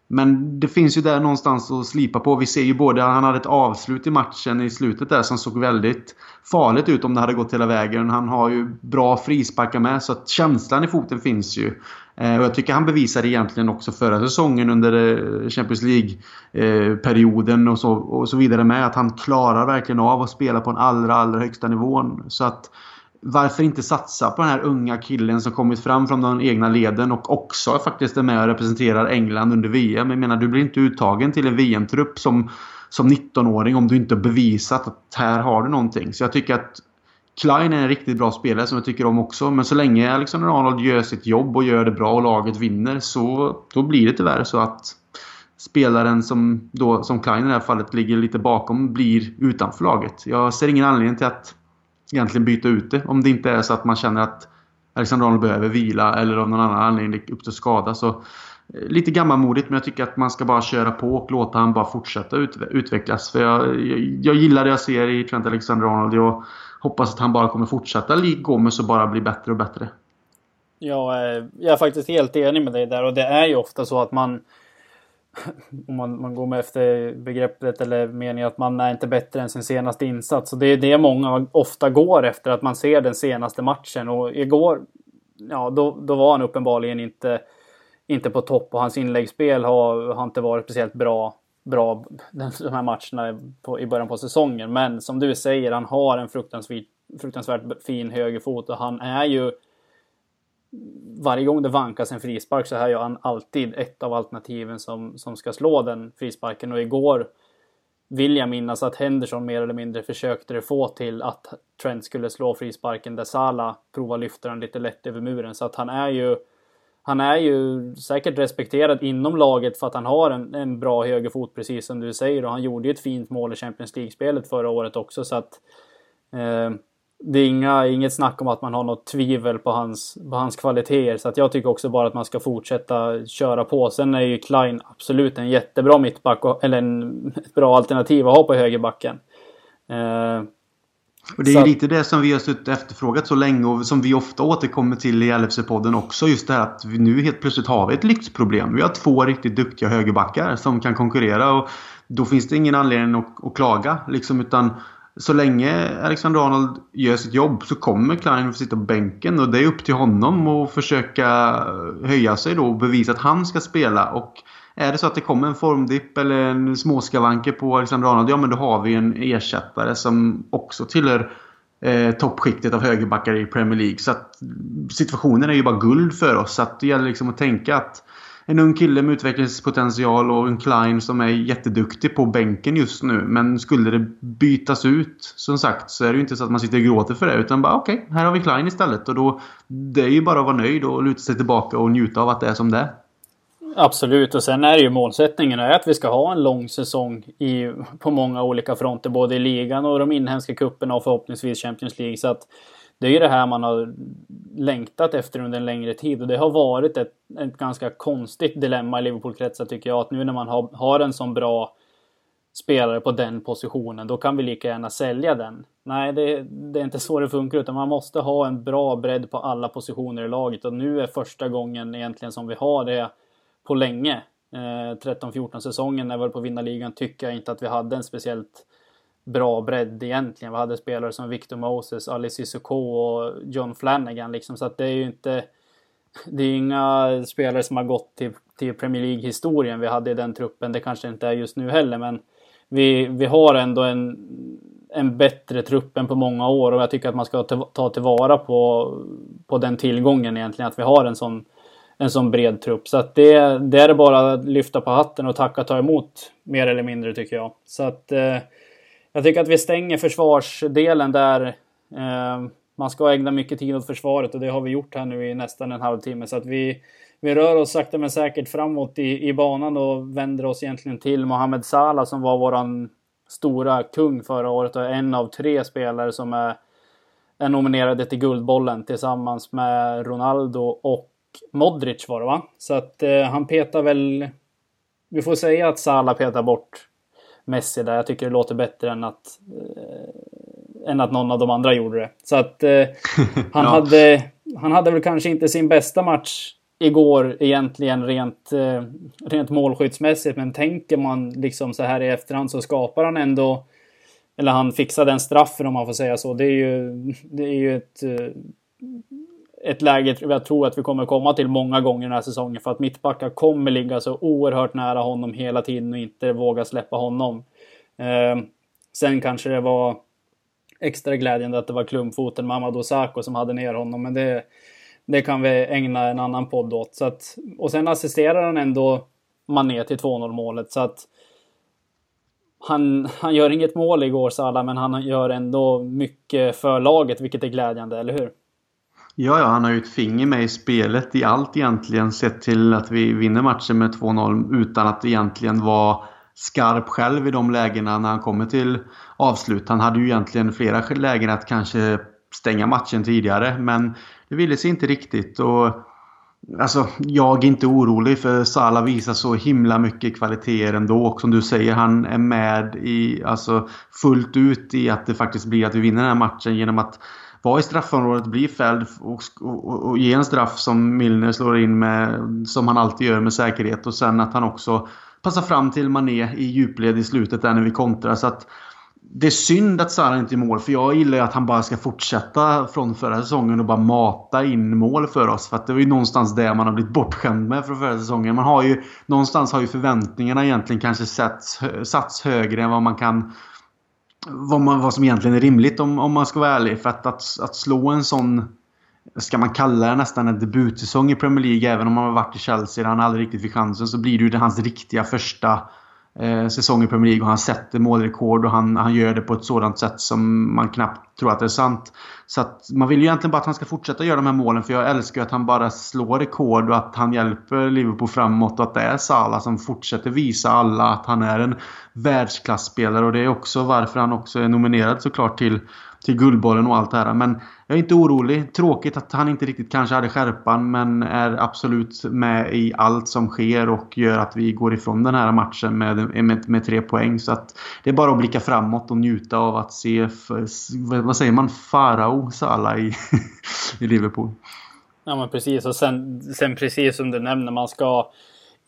men det finns ju där någonstans att slipa på. Vi ser ju både att han hade ett avslut i matchen i slutet där som såg väldigt farligt ut om det hade gått hela vägen. Han har ju bra frisparkar med så att känslan i foten finns ju. Eh, och jag tycker han bevisade egentligen också förra säsongen under eh, Champions League-perioden eh, och så, och så vidare med att han klarar verkligen av att spela på den allra, allra högsta nivån. Så att varför inte satsa på den här unga killen som kommit fram från de egna leden och också faktiskt är med och representerar England under VM. Jag menar, du blir inte uttagen till en VM-trupp som, som 19-åring om du inte har bevisat att här har du någonting. Så jag tycker att Klein är en riktigt bra spelare som jag tycker om också. Men så länge Alexander Arnold gör sitt jobb och gör det bra och laget vinner så då blir det tyvärr så att spelaren som, då, som Klein i det här fallet ligger lite bakom blir utanför laget. Jag ser ingen anledning till att egentligen byta ut det. Om det inte är så att man känner att Alexander Arnold behöver vila eller av någon annan anledning uppstår skada. Så eh, lite gammalmodigt men jag tycker att man ska bara köra på och låta han bara fortsätta utvecklas. För jag, jag, jag, gillar det jag ser i Trent Alexander-Arnold. Jag hoppas att han bara kommer fortsätta likt Gomes och bara bli bättre och bättre. Ja, eh, jag är faktiskt helt enig med dig där och det är ju ofta så att man om man, man går med efter begreppet eller meningen att man är inte bättre än sin senaste insats. Och det är det många ofta går efter, att man ser den senaste matchen. Och igår, ja då, då var han uppenbarligen inte, inte på topp och hans inläggsspel har, har inte varit speciellt bra, bra de här matcherna på, i början på säsongen. Men som du säger, han har en fruktansvärt, fruktansvärt fin högerfot och han är ju varje gång det vankas en frispark så är gör han alltid ett av alternativen som, som ska slå den frisparken. Och igår vill jag minnas att Henderson mer eller mindre försökte det få till att Trent skulle slå frisparken där Sala provar lyfta den lite lätt över muren. Så att han är ju han är ju säkert respekterad inom laget för att han har en, en bra högerfot precis som du säger och han gjorde ju ett fint mål i Champions League-spelet förra året också så att eh, det är inga, inget snack om att man har något tvivel på hans, på hans kvaliteter. Så att jag tycker också bara att man ska fortsätta köra på. Sen är ju Klein absolut en jättebra mittback, och, eller en, ett bra alternativ att ha på högerbacken. Eh, och det är ju lite det som vi har suttit efterfrågat så länge och som vi ofta återkommer till i LFC-podden också. Just det här att vi nu helt plötsligt har vi ett lyxproblem. Vi har två riktigt duktiga högerbackar som kan konkurrera och då finns det ingen anledning att, att klaga. Liksom, utan så länge Alexander Arnold gör sitt jobb så kommer Klein att sitta på bänken och det är upp till honom att försöka höja sig då och bevisa att han ska spela. Och är det så att det kommer en formdipp eller en småskavanker på Alexander Arnold, ja men då har vi en ersättare som också tillhör eh, toppskiktet av högerbackar i Premier League. Så att situationen är ju bara guld för oss. Så att det gäller liksom att tänka att en ung kille med utvecklingspotential och en Klein som är jätteduktig på bänken just nu. Men skulle det bytas ut, som sagt, så är det ju inte så att man sitter och gråter för det. Utan bara okej, okay, här har vi Klein istället. Och då, det är ju bara att vara nöjd och luta sig tillbaka och njuta av att det är som det är. Absolut, och sen är det ju målsättningen är att vi ska ha en lång säsong i, på många olika fronter. Både i ligan och de inhemska kupperna och förhoppningsvis Champions League. Så att det är ju det här man har längtat efter under en längre tid och det har varit ett, ett ganska konstigt dilemma i Liverpool-kretsar tycker jag. Att nu när man har, har en sån bra spelare på den positionen, då kan vi lika gärna sälja den. Nej, det, det, är inte så det funkar, utan man måste ha en bra bredd på alla positioner i laget och nu är första gången egentligen som vi har det på länge. Eh, 13-14 säsongen när vi var på vinnarligan tycker jag inte att vi hade en speciellt bra bredd egentligen. Vi hade spelare som Victor Moses, Ali Sissoko och John Flanagan liksom. Så att det är ju inte... Det är inga spelare som har gått till, till Premier League-historien vi hade i den truppen. Det kanske inte är just nu heller men vi, vi har ändå en, en bättre trupp än på många år och jag tycker att man ska ta, ta tillvara på, på den tillgången egentligen. Att vi har en sån, en sån bred trupp. Så att det, det är bara att lyfta på hatten och tacka och ta emot mer eller mindre tycker jag. Så att eh, jag tycker att vi stänger försvarsdelen där. Eh, man ska ägna mycket tid åt försvaret och det har vi gjort här nu i nästan en halvtimme. Så att vi, vi rör oss sakta men säkert framåt i, i banan och vänder oss egentligen till Mohamed Salah som var våran stora kung förra året och en av tre spelare som är är nominerade till Guldbollen tillsammans med Ronaldo och Modric var det va? Så att eh, han petar väl... Vi får säga att Salah petar bort Messi där. Jag tycker det låter bättre än att, eh, än att någon av de andra gjorde det. Så att eh, han, ja. hade, han hade väl kanske inte sin bästa match igår egentligen rent, eh, rent målskyttsmässigt. Men tänker man liksom så här i efterhand så skapar han ändå eller han fixar den straffen om man får säga så. Det är ju, det är ju ett, eh, ett läge jag tror att vi kommer komma till många gånger den här säsongen. För att mittbackar kommer ligga så oerhört nära honom hela tiden och inte våga släppa honom. Eh, sen kanske det var extra glädjande att det var klumpfoten Mamadou Sakho som hade ner honom. Men det, det kan vi ägna en annan podd åt. Så att, och sen assisterar han ändå Mané till 2-0 målet. Så att han, han gör inget mål igår Salah, men han gör ändå mycket för laget, vilket är glädjande, eller hur? Ja, ja, han har ju ett finger med i spelet i allt egentligen. Sett till att vi vinner matchen med 2-0 utan att egentligen vara skarp själv i de lägena när han kommer till avslut. Han hade ju egentligen flera lägen att kanske stänga matchen tidigare, men det ville sig inte riktigt. Och Alltså, jag är inte orolig för Salah visar så himla mycket kvaliteter ändå. Och som du säger, han är med i, alltså, fullt ut i att det faktiskt blir att vi vinner den här matchen genom att vara i straffområdet, bli fälld och, och, och, ge en straff som Milner slår in med, som han alltid gör med säkerhet. Och sen att han också passar fram till Mané i djupled i slutet där när vi kontrar. Så att det är synd att Salah inte är mål, för jag gillar ju att han bara ska fortsätta från förra säsongen och bara mata in mål för oss. För att det var ju någonstans det man har blivit bortskämd med från förra säsongen. Man har ju, någonstans har ju förväntningarna egentligen kanske satts, satts högre än vad man kan... Vad, man, vad som egentligen är rimligt om, om man ska vara ärlig. För att, att, att slå en sån ska man kalla det nästan en debutsäsong i Premier League. Även om han har varit i Chelsea där han aldrig riktigt fick chansen. Så blir det ju hans riktiga första eh, säsong i Premier League och han sätter målrekord och han, han gör det på ett sådant sätt som man knappt tror att det är sant. Så att man vill ju egentligen bara att han ska fortsätta göra de här målen för jag älskar att han bara slår rekord och att han hjälper Liverpool framåt och att det är Salah som fortsätter visa alla att han är en världsklasspelare och det är också varför han också är nominerad såklart till till Guldbollen och allt det här. Men jag är inte orolig. Tråkigt att han inte riktigt kanske hade skärpan men är absolut med i allt som sker och gör att vi går ifrån den här matchen med, med, med tre poäng. Så att det är bara att blicka framåt och njuta av att se, vad säger man, Farao Salah i, i Liverpool. Ja men precis och sen, sen precis som du nämner, man ska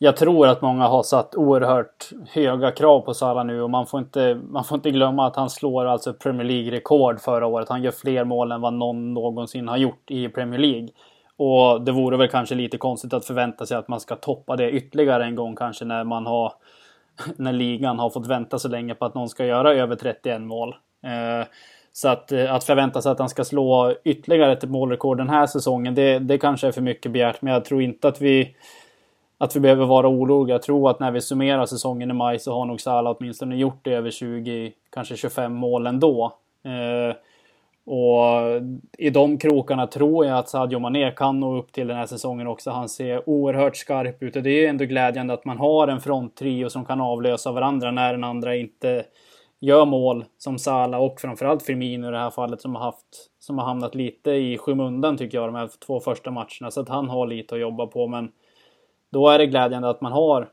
jag tror att många har satt oerhört höga krav på Salah nu och man får inte, man får inte glömma att han slår alltså Premier League-rekord förra året. Han gör fler mål än vad någon någonsin har gjort i Premier League. Och det vore väl kanske lite konstigt att förvänta sig att man ska toppa det ytterligare en gång kanske när man har när ligan har fått vänta så länge på att någon ska göra över 31 mål. Eh, så att, eh, att förvänta sig att han ska slå ytterligare ett målrekord den här säsongen, det, det kanske är för mycket begärt. Men jag tror inte att vi att vi behöver vara oroliga. Jag tror att när vi summerar säsongen i maj så har nog Salah åtminstone gjort det över 20, kanske 25 mål ändå. Eh, och i de krokarna tror jag att Sadio Mané kan nå upp till den här säsongen också. Han ser oerhört skarp ut och det är ändå glädjande att man har en fronttrio som kan avlösa varandra när den andra inte gör mål som Salah och framförallt Firmino i det här fallet som har haft som har hamnat lite i skymundan tycker jag de här två första matcherna så att han har lite att jobba på men då är det glädjande att man har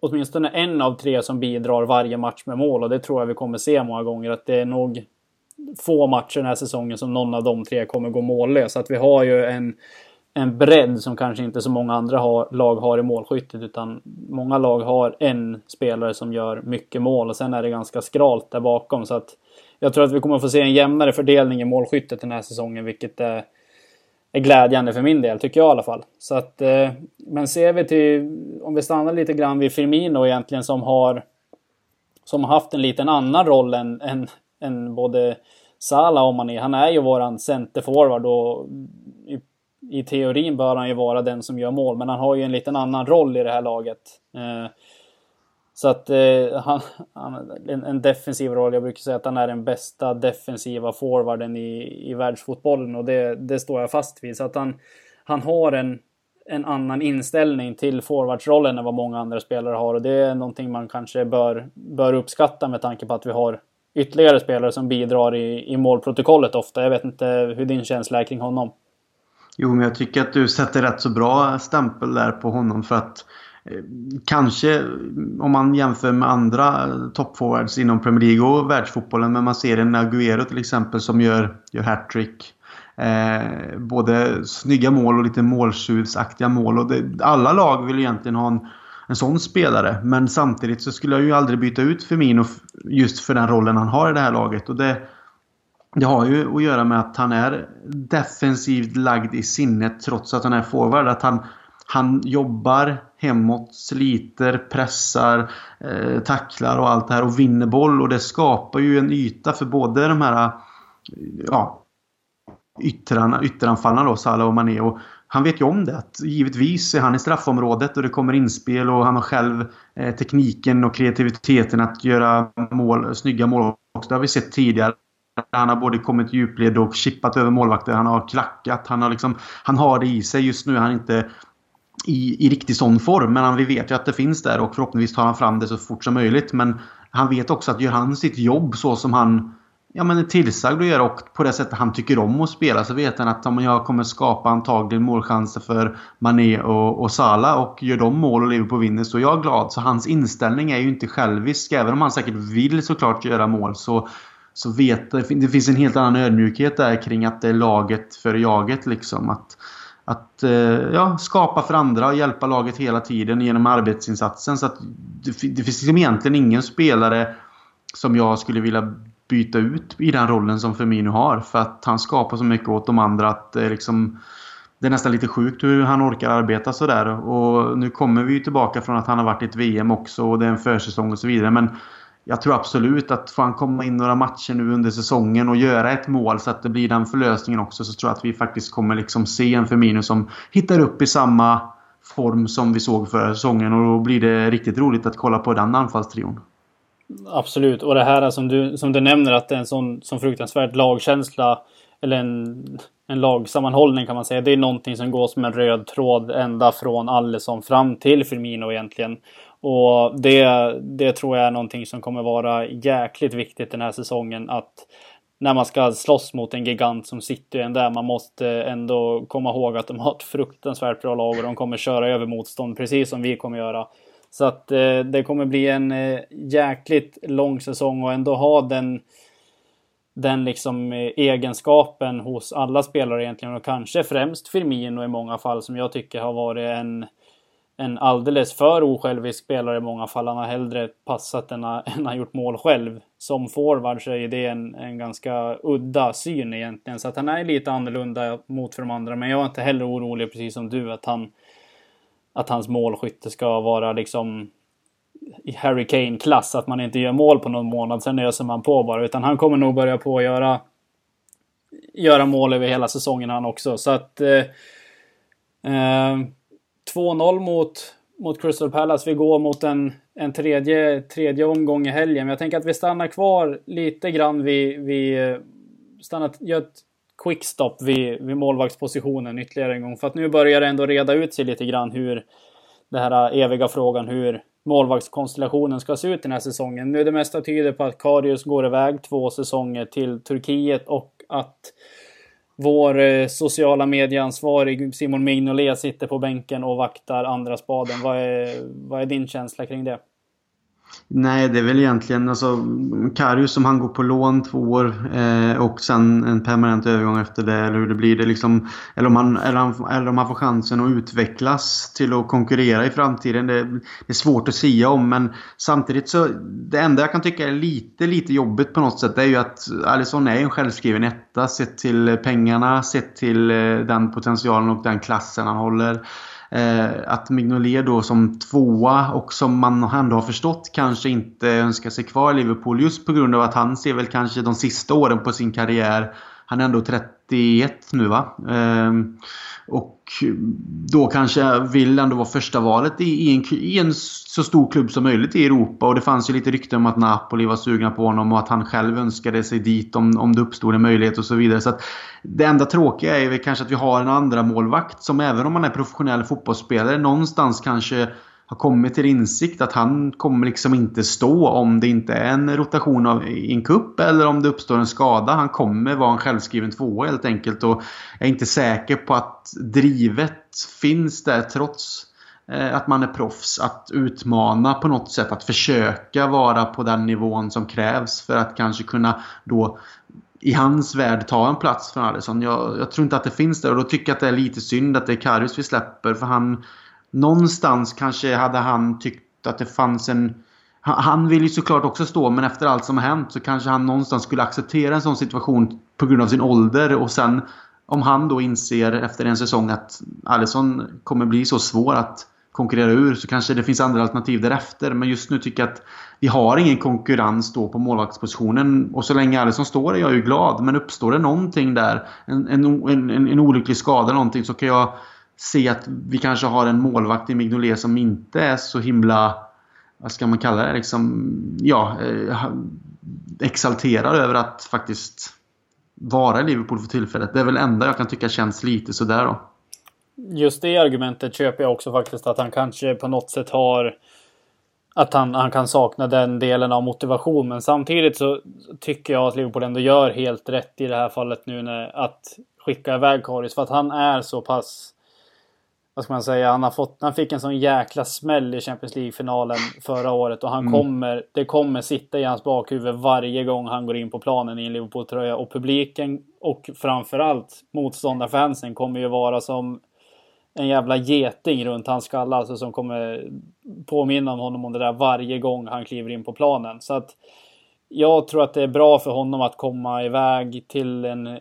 åtminstone en av tre som bidrar varje match med mål och det tror jag vi kommer se många gånger att det är nog få matcher den här säsongen som någon av de tre kommer gå mållös. Att vi har ju en, en bredd som kanske inte så många andra har, lag har i målskyttet utan många lag har en spelare som gör mycket mål och sen är det ganska skralt där bakom så att jag tror att vi kommer få se en jämnare fördelning i målskyttet den här säsongen vilket är är glädjande för min del, tycker jag i alla fall. Så att, eh, men ser vi till, om vi stannar lite grann vid Firmino egentligen som har som har haft en liten annan roll än, än, än både Salah och Mané. Han är ju våran centerforward och i, i, teorin bör han ju vara den som gör mål, men han har ju en liten annan roll i det här laget. Eh, så att eh, han, han en, en, defensiv roll. Jag brukar säga att han är den bästa defensiva forwarden i, i världsfotbollen och det, det står jag fast vid. Så att han, han har en, en annan inställning till forwardsrollen än vad många andra spelare har och det är någonting man kanske bör, bör uppskatta med tanke på att vi har ytterligare spelare som bidrar i, i målprotokollet ofta. Jag vet inte hur din känsla är kring honom. Jo, men jag tycker att du sätter rätt så bra stämpel där på honom för att Kanske om man jämför med andra toppforwards inom Premier League och världsfotbollen. Men man ser en Aguero till exempel som gör, gör hattrick. Eh, både snygga mål och lite måltjuvsaktiga mål. Och det, alla lag vill egentligen ha en, en sån spelare. Men samtidigt så skulle jag ju aldrig byta ut Firmino just för den rollen han har i det här laget. Och det, det har ju att göra med att han är defensivt lagd i sinnet trots att han är forward. Att han, han jobbar hemåt, sliter, pressar, eh, tacklar och allt det här och vinner boll. Och det skapar ju en yta för både de här eh, ja, yttrarna, ytteranfallarna då, Salah och Mané. Och han vet ju om det. Att givetvis är han i straffområdet och det kommer inspel och han har själv eh, tekniken och kreativiteten att göra mål, snygga mål också. Det har vi sett tidigare. Han har både kommit djupled och chippat över målvakter. Han har klackat. Han har, liksom, han har det i sig. Just nu är han inte i, i riktig sån form. Men han, vi vet ju att det finns där och förhoppningsvis tar han fram det så fort som möjligt. Men han vet också att gör han sitt jobb så som han ja, men är tillsagd att göra och på det sättet han tycker om att spela så vet han att om jag kommer skapa antagligen målchanser för Mané och, och Salah och gör de mål och Liverpool vinner så är jag glad. Så hans inställning är ju inte självisk. Även om han säkert vill såklart göra mål så, så vet det, det finns en helt annan ödmjukhet där kring att det är laget för jaget liksom. Att, att eh, ja, skapa för andra och hjälpa laget hela tiden genom arbetsinsatsen. Så att det, det finns liksom egentligen ingen spelare som jag skulle vilja byta ut i den rollen som Firmino har. För att han skapar så mycket åt de andra att det är liksom... Det är nästan lite sjukt hur han orkar arbeta sådär. Och nu kommer vi ju tillbaka från att han har varit i ett VM också och det är en försäsong och så vidare. Men jag tror absolut att får han komma in några matcher nu under säsongen och göra ett mål så att det blir den förlösningen också så tror jag att vi faktiskt kommer liksom se en Firmino som hittar upp i samma form som vi såg förra säsongen och då blir det riktigt roligt att kolla på den anfallstrion. Absolut, och det här som du, som du nämner att det är en sån, sån fruktansvärd lagkänsla eller en, en lagsammanhållning kan man säga. Det är någonting som går som en röd tråd ända från Allesson fram till Firmino egentligen. Och det, det tror jag är någonting som kommer vara jäkligt viktigt den här säsongen. Att när man ska slåss mot en gigant som City än där. Man måste ändå komma ihåg att de har ett fruktansvärt bra lag och de kommer köra över motstånd precis som vi kommer göra. Så att eh, det kommer bli en eh, jäkligt lång säsong och ändå ha den den liksom eh, egenskapen hos alla spelare egentligen och kanske främst Firmino i många fall som jag tycker har varit en en alldeles för osjälvisk spelare i många fall. Han har hellre passat än, än har gjort mål själv. Som forward så är det en, en ganska udda syn egentligen. Så att han är lite annorlunda mot för de andra. Men jag är inte heller orolig precis som du att han att hans målskytte ska vara liksom i Harry Kane-klass, att man inte gör mål på någon månad, sen öser man på bara. Utan han kommer nog börja på att göra, göra mål över hela säsongen han också. Så att... Eh, eh, 2-0 mot, mot Crystal Palace. Vi går mot en, en tredje, tredje omgång i helgen. Men jag tänker att vi stannar kvar lite grann vid... vid eh, stannar, gör ett quickstop vid, vid målvaktspositionen ytterligare en gång. För att nu börjar det ändå reda ut sig lite grann hur den här eviga frågan hur målvaktskonstellationen ska se ut den här säsongen. Nu är det mesta tyder på att Karius går iväg två säsonger till Turkiet och att vår eh, sociala medieansvarig Simon Mignolet sitter på bänken och vaktar andra spaden. Vad är, vad är din känsla kring det? Nej, det är väl egentligen alltså Karius som han går på lån två år eh, och sen en permanent övergång efter det eller hur det blir. Det liksom, eller, om han, eller, han, eller om han får chansen att utvecklas till att konkurrera i framtiden. Det, det, är svårt att säga om men samtidigt så det enda jag kan tycka är lite, lite jobbigt på något sätt det är ju att Alisson är en självskriven etta sett till pengarna, sett till eh, den potentialen och den klassen han håller. Eh, att Mignolet då som tvåa och som man ändå har förstått kanske inte önskar sig kvar i Liverpool just på grund av att han ser väl kanske de sista åren på sin karriär. Han är ändå 31 nu va? Ehm, och då kanske vill ändå vara första valet i, en, i en så stor klubb som möjligt i Europa. Och det fanns ju lite rykten om att Napoli var sugna på honom och att han själv önskade sig dit om, om det uppstod en möjlighet och så vidare. Så Det enda tråkiga är väl kanske att vi har en andra målvakt som även om man är professionell fotbollsspelare någonstans kanske har kommit till insikt att han kommer liksom inte stå om det inte är en rotation av, i en kupp eller om det uppstår en skada. Han kommer vara en självskriven tvåa helt enkelt. Och jag är inte säker på att drivet finns där trots eh, att man är proffs. Att utmana på något sätt. Att försöka vara på den nivån som krävs för att kanske kunna då i hans värld ta en plats för Alisson. Jag, jag, tror inte att det finns där och då tycker jag att det är lite synd att det är Karius vi släpper för han någonstans kanske hade han tyckt att det fanns en... Han vill ju såklart också stå men efter allt som har hänt så kanske han någonstans skulle acceptera en sån situation på grund av sin ålder och sen om han då inser efter en säsong att Alisson kommer bli så svår att konkurrera ur så kanske det finns andra alternativ därefter. Men just nu tycker jag att vi har ingen konkurrens då på målvaktspositionen. Och så länge Alisson står är jag ju glad. Men uppstår det någonting där, en, en, en, en olycklig skada eller någonting så kan jag se att vi kanske har en målvakt i Mignolet som inte är så himla vad ska man kalla det? Liksom, ja, eh, exalterad över att faktiskt vara i Liverpool för tillfället. Det är väl enda jag kan tycka känns lite sådär då. Just det argumentet köper jag också faktiskt att han kanske på något sätt har att han, han kan sakna den delen av motivation. Men samtidigt så tycker jag att Liverpool ändå gör helt rätt i det här fallet nu när, att skicka iväg Karius. För att han är så pass vad ska man säga, han, har fått, han fick en sån jäkla smäll i Champions League-finalen förra året och han mm. kommer, det kommer sitta i hans bakhuvud varje gång han går in på planen i en Liverpool-tröja och publiken och framförallt motståndarfansen kommer ju vara som en jävla geting runt hans skalle alltså som kommer påminna om honom om det där varje gång han kliver in på planen. Så att jag tror att det är bra för honom att komma iväg till en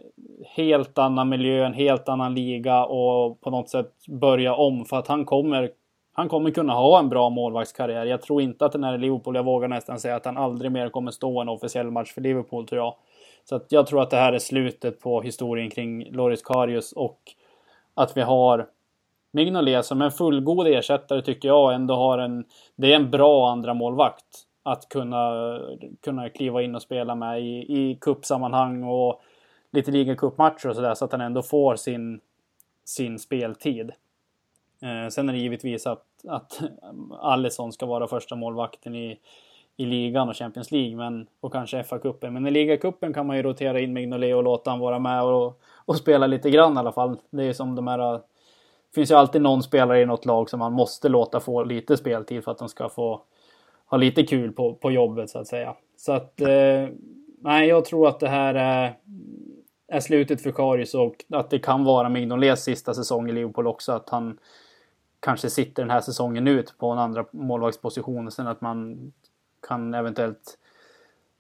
helt annan miljö, en helt annan liga och på något sätt börja om för att han kommer han kommer kunna ha en bra målvaktskarriär. Jag tror inte att den här Liverpool, jag vågar nästan säga att han aldrig mer kommer stå en officiell match för Liverpool tror jag. Så att jag tror att det här är slutet på historien kring Loris Karius och att vi har Mignolet som en fullgod ersättare tycker jag ändå har en... Det är en bra andra målvakt att kunna, kunna kliva in och spela med i, i cupsammanhang och lite ligacupmatcher och sådär så att han ändå får sin, sin speltid. Eh, sen är det givetvis att, att Alisson ska vara första målvakten i, i ligan och Champions League men, och kanske FA-cupen. Men i ligacupen kan man ju rotera in Mignolet och låta han vara med och, och spela lite grann i alla fall. Det är som de här... Det finns ju alltid någon spelare i något lag som man måste låta få lite speltid för att de ska få ha lite kul på, på jobbet så att säga. Så att eh, nej, jag tror att det här är, är slutet för Karius och att det kan vara Mignolets sista säsong i Liverpool också. Att han kanske sitter den här säsongen ut på en andra målvaktsposition och sen att man kan eventuellt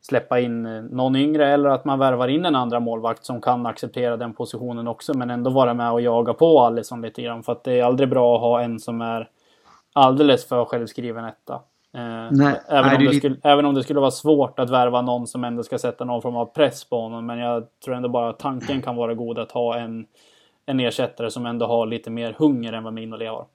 släppa in någon yngre eller att man värvar in en andra målvakt som kan acceptera den positionen också men ändå vara med och jaga på Alisson lite grann. För att det är aldrig bra att ha en som är alldeles för självskriven etta. Eh, nej, även, nej, om det skulle, även om det skulle vara svårt att värva någon som ändå ska sätta någon form av press på honom. Men jag tror ändå bara att tanken kan vara god att ha en, en ersättare som ändå har lite mer hunger än vad Mignolet har.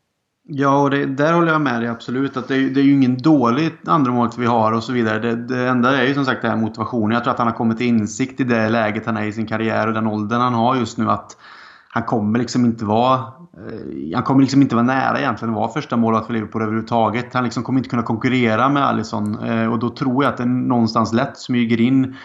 Ja, och det, där håller jag med dig absolut. Att det, det är ju ingen dålig andremålvakt vi har och så vidare. Det, det enda är ju som sagt det här motivationen. Jag tror att han har kommit till insikt i det läget han är i sin karriär och den åldern han har just nu. att han kommer liksom inte vara eh, han kommer liksom inte vara nära egentligen att vara första målet för Liverpool överhuvudtaget. Han liksom kommer inte kunna konkurrera med Alisson. Eh, och då tror jag att det någonstans lätt smyger in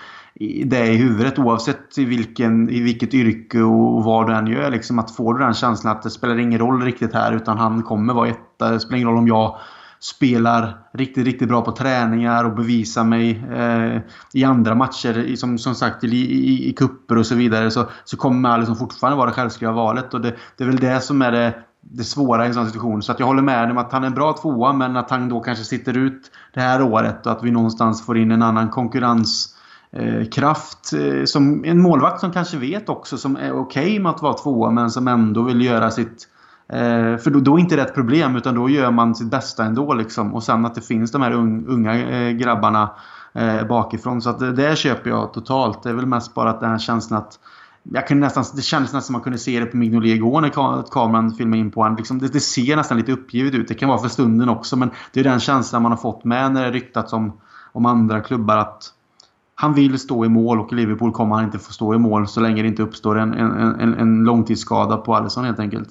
det i huvudet oavsett i, vilken, i vilket yrke och vad du än gör. Liksom att får du den känslan att det spelar ingen roll riktigt här utan han kommer vara etta. Det spelar ingen roll om jag spelar riktigt, riktigt bra på träningar och bevisar mig eh, i andra matcher, som, som sagt i, i, i kupper och så vidare, så, så kommer Alisson liksom fortfarande vara det självskrivna valet. Och det, det är väl det som är det, det svåra i en sån situation. Så att jag håller med om att han är en bra tvåa, men att han då kanske sitter ut det här året och att vi någonstans får in en annan konkurrenskraft. Eh, eh, som en målvakt som kanske vet också, som är okej okay med att vara tvåa, men som ändå vill göra sitt Eh, för då, då, är inte det ett problem utan då gör man sitt bästa ändå. Liksom. Och sen att det finns de här unga eh, grabbarna eh, bakifrån. Så att det, det köper jag totalt. Det är väl mest bara att den här känslan att jag kunde nästan, det kändes nästan som man kunde se det på Mignolet igår när kameran filmade in på honom. Liksom, det, det, ser nästan lite uppgivet ut. Det kan vara för stunden också men det är den känslan man har fått med när det ryktats om, om andra klubbar att han vill stå i mål och i Liverpool kommer han inte få stå i mål så länge det inte uppstår en, en, en, en långtidsskada på Alisson helt enkelt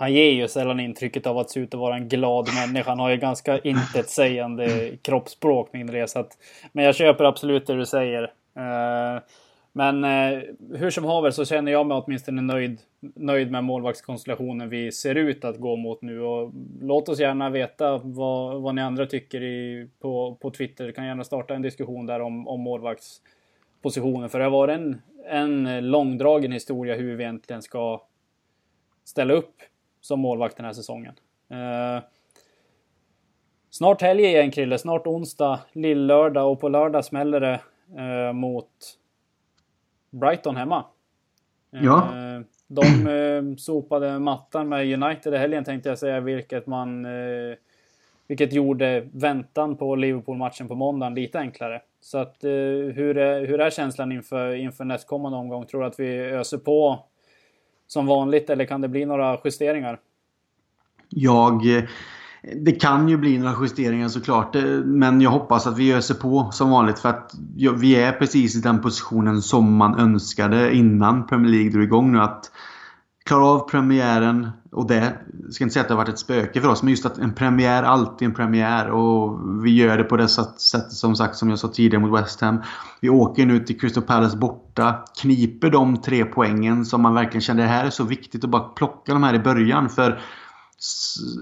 han ger ju sällan intrycket av att se ut att vara en glad människa. Han har ju ganska intetsägande kroppsspråk mindre det. Så att, men jag köper absolut det du säger. Uh, men eh, hur som haver så känner jag mig åtminstone nöjd, nöjd med målvaktskonstellationen vi ser ut att gå mot nu. Och låt oss gärna veta vad, vad ni andra tycker i, på, på Twitter. Du kan gärna starta en diskussion där om, om målvaktspositionen. För det har varit en, en långdragen historia hur vi egentligen ska ställa upp som målvakt den här säsongen. Eh, snart helg igen Krille, snart onsdag, lillördag och på lördag smäller det eh, mot Brighton hemma. Ja. Eh, de eh, sopade mattan med United i helgen tänkte jag säga, vilket man... Eh, vilket gjorde väntan på Liverpool-matchen på måndagen lite enklare. Så att hur är, hur är känslan inför, inför nästkommande omgång? Tror du att vi öser på som vanligt eller kan det bli några justeringar? Jag det kan ju bli några justeringar såklart. Men jag hoppas att vi öser på som vanligt. För att vi är precis i den positionen som man önskade innan Premier League drog igång nu. Att klarar av premiären. Och det, jag ska inte säga att det har varit ett spöke för oss. Men just att en premiär alltid är en premiär. Och vi gör det på det sättet som sagt som jag sa tidigare mot West Ham. Vi åker nu till Crystal Palace borta. Kniper de tre poängen som man verkligen kände det här är så viktigt att bara plocka de här i början. För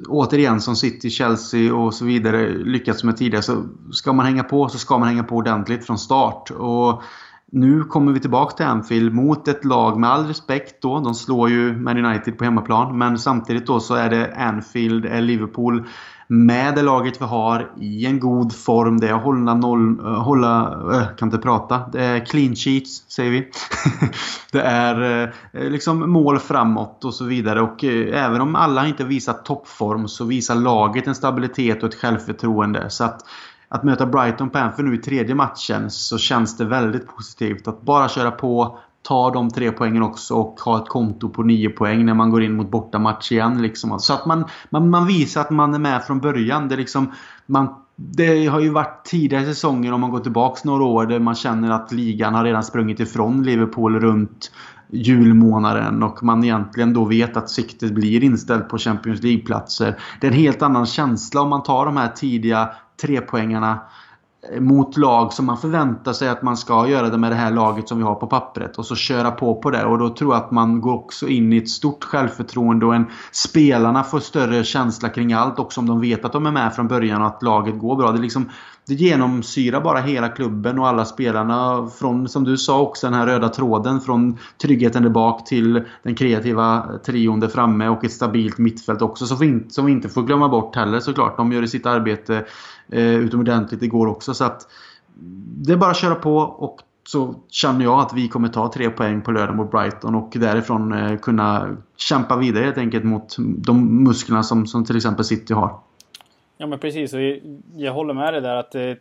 återigen som City, Chelsea och så vidare lyckats med tidigare. Så ska man hänga på så ska man hänga på ordentligt från start. Och nu kommer vi tillbaka till Anfield mot ett lag med all respekt då. De slår ju Man United på hemmaplan. Men samtidigt då så är det Anfield, är Liverpool med det laget vi har i en god form. Det är hålla noll... Eh, hålla... Äh, kan inte prata. Det är clean sheets, säger vi. det är eh, liksom mål framåt och så vidare. Och även om alla inte visar toppform så visar laget en stabilitet och ett självförtroende. Så att att möta Brighton på Anfield nu i tredje matchen så känns det väldigt positivt. Att bara köra på, ta de tre poängen också och ha ett konto på nio poäng när man går in mot bortamatch igen. Liksom. Så att man, man, man visar att man är med från början. Det, liksom, man, det har ju varit tidigare säsonger om man går tillbaka några år där man känner att ligan har redan sprungit ifrån Liverpool runt julmånaden och man egentligen då vet att siktet blir inställt på Champions League-platser. Det är en helt annan känsla om man tar de här tidiga trepoängarna eh, mot lag som man förväntar sig att man ska göra det med det här laget som vi har på pappret. Och så köra på på det. Och då tror jag att man går också in i ett stort självförtroende och en, spelarna får större känsla kring allt. Också om de vet att de är med från början och att laget går bra. Det, liksom, det genomsyrar bara hela klubben och alla spelarna. Från, som du sa också, den här röda tråden. Från tryggheten där bak till den kreativa trion där framme och ett stabilt mittfält också. Som vi inte, som vi inte får glömma bort heller såklart. De gör sitt arbete eh, utomordentligt igår också. Så att det är bara att köra på och så känner jag att vi kommer ta tre poäng på lördag mot Brighton och därifrån eh, kunna kämpa vidare helt enkelt mot de musklerna som, som till exempel City har. Ja men precis, och jag håller med dig där att det,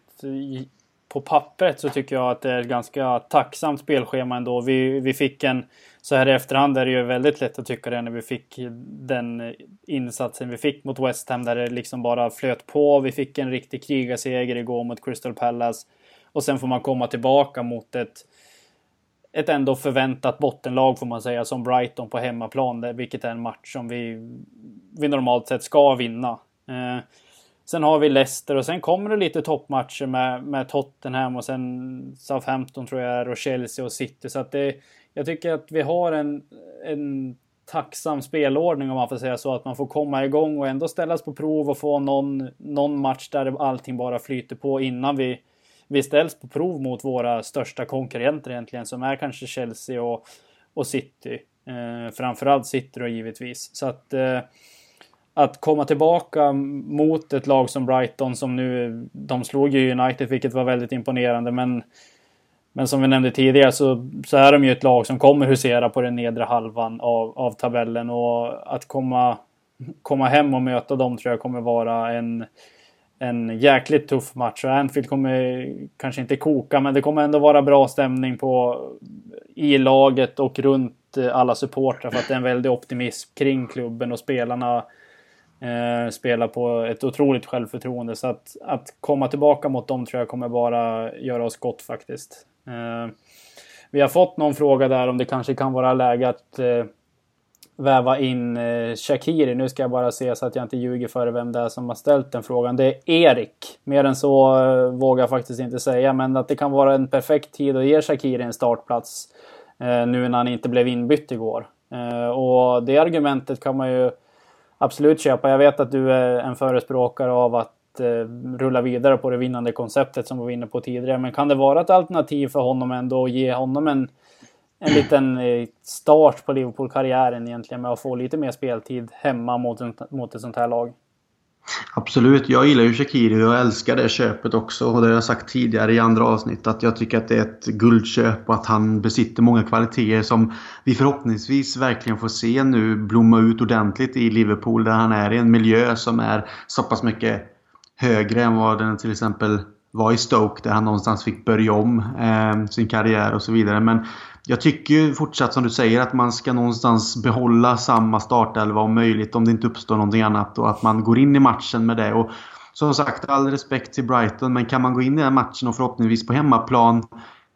på pappret så tycker jag att det är ett ganska tacksamt spelschema ändå. Vi, vi fick en, så här i efterhand är det ju väldigt lätt att tycka det när vi fick den insatsen vi fick mot West Ham där det liksom bara flöt på. Vi fick en riktig krigarseger igår mot Crystal Palace. Och sen får man komma tillbaka mot ett, ett ändå förväntat bottenlag får man säga som Brighton på hemmaplan. Vilket är en match som vi, vi normalt sett ska vinna. Eh, Sen har vi Leicester och sen kommer det lite toppmatcher med, med Tottenham och sen Southampton tror jag är och Chelsea och City. Så att det, jag tycker att vi har en, en tacksam spelordning om man får säga så. Att man får komma igång och ändå ställas på prov och få någon, någon match där allting bara flyter på innan vi, vi ställs på prov mot våra största konkurrenter egentligen som är kanske Chelsea och, och City. Eh, framförallt City då givetvis. Så att eh, att komma tillbaka mot ett lag som Brighton som nu, de slog ju United vilket var väldigt imponerande men men som vi nämnde tidigare så, så är de ju ett lag som kommer husera på den nedre halvan av, av tabellen och att komma, komma hem och möta dem tror jag kommer vara en, en jäkligt tuff match. Och Anfield kommer kanske inte koka men det kommer ändå vara bra stämning på, i laget och runt alla supportrar för att det är en väldig optimism kring klubben och spelarna Eh, spelar på ett otroligt självförtroende. Så att, att komma tillbaka mot dem tror jag kommer bara göra oss gott faktiskt. Eh, vi har fått någon fråga där om det kanske kan vara läge att, eh, väva in eh, Shakiri. Nu ska jag bara se så att jag inte ljuger för vem det är som har ställt den frågan. Det är Erik. Mer än så eh, vågar jag faktiskt inte säga. Men att det kan vara en perfekt tid att ge Shakiri en startplats. Eh, nu när han inte blev inbytt igår. Eh, och det argumentet kan man ju absolut köpa. Jag vet att du är en förespråkare av att eh, rulla vidare på det vinnande konceptet som vi var inne på tidigare. Men kan det vara ett alternativ för honom ändå att ge honom en en liten eh, start på Liverpool-karriären egentligen med att få lite mer speltid hemma mot, mot ett sånt här lag. Absolut. Jag gillar ju Shakiri och jag älskar det köpet också. Och det har jag sagt tidigare i andra avsnitt att jag tycker att det är ett guldköp och att han besitter många kvaliteter som vi förhoppningsvis verkligen får se nu blomma ut ordentligt i Liverpool där han är i en miljö som är så pass mycket högre än vad den till exempel var i Stoke där han någonstans fick börja om eh, sin karriär och så vidare. Men jag tycker ju fortsatt som du säger att man ska någonstans behålla samma startelva om möjligt om det inte uppstår någonting annat och att man går in i matchen med det. Och som sagt, all respekt till Brighton men kan man gå in i den matchen och förhoppningsvis på hemmaplan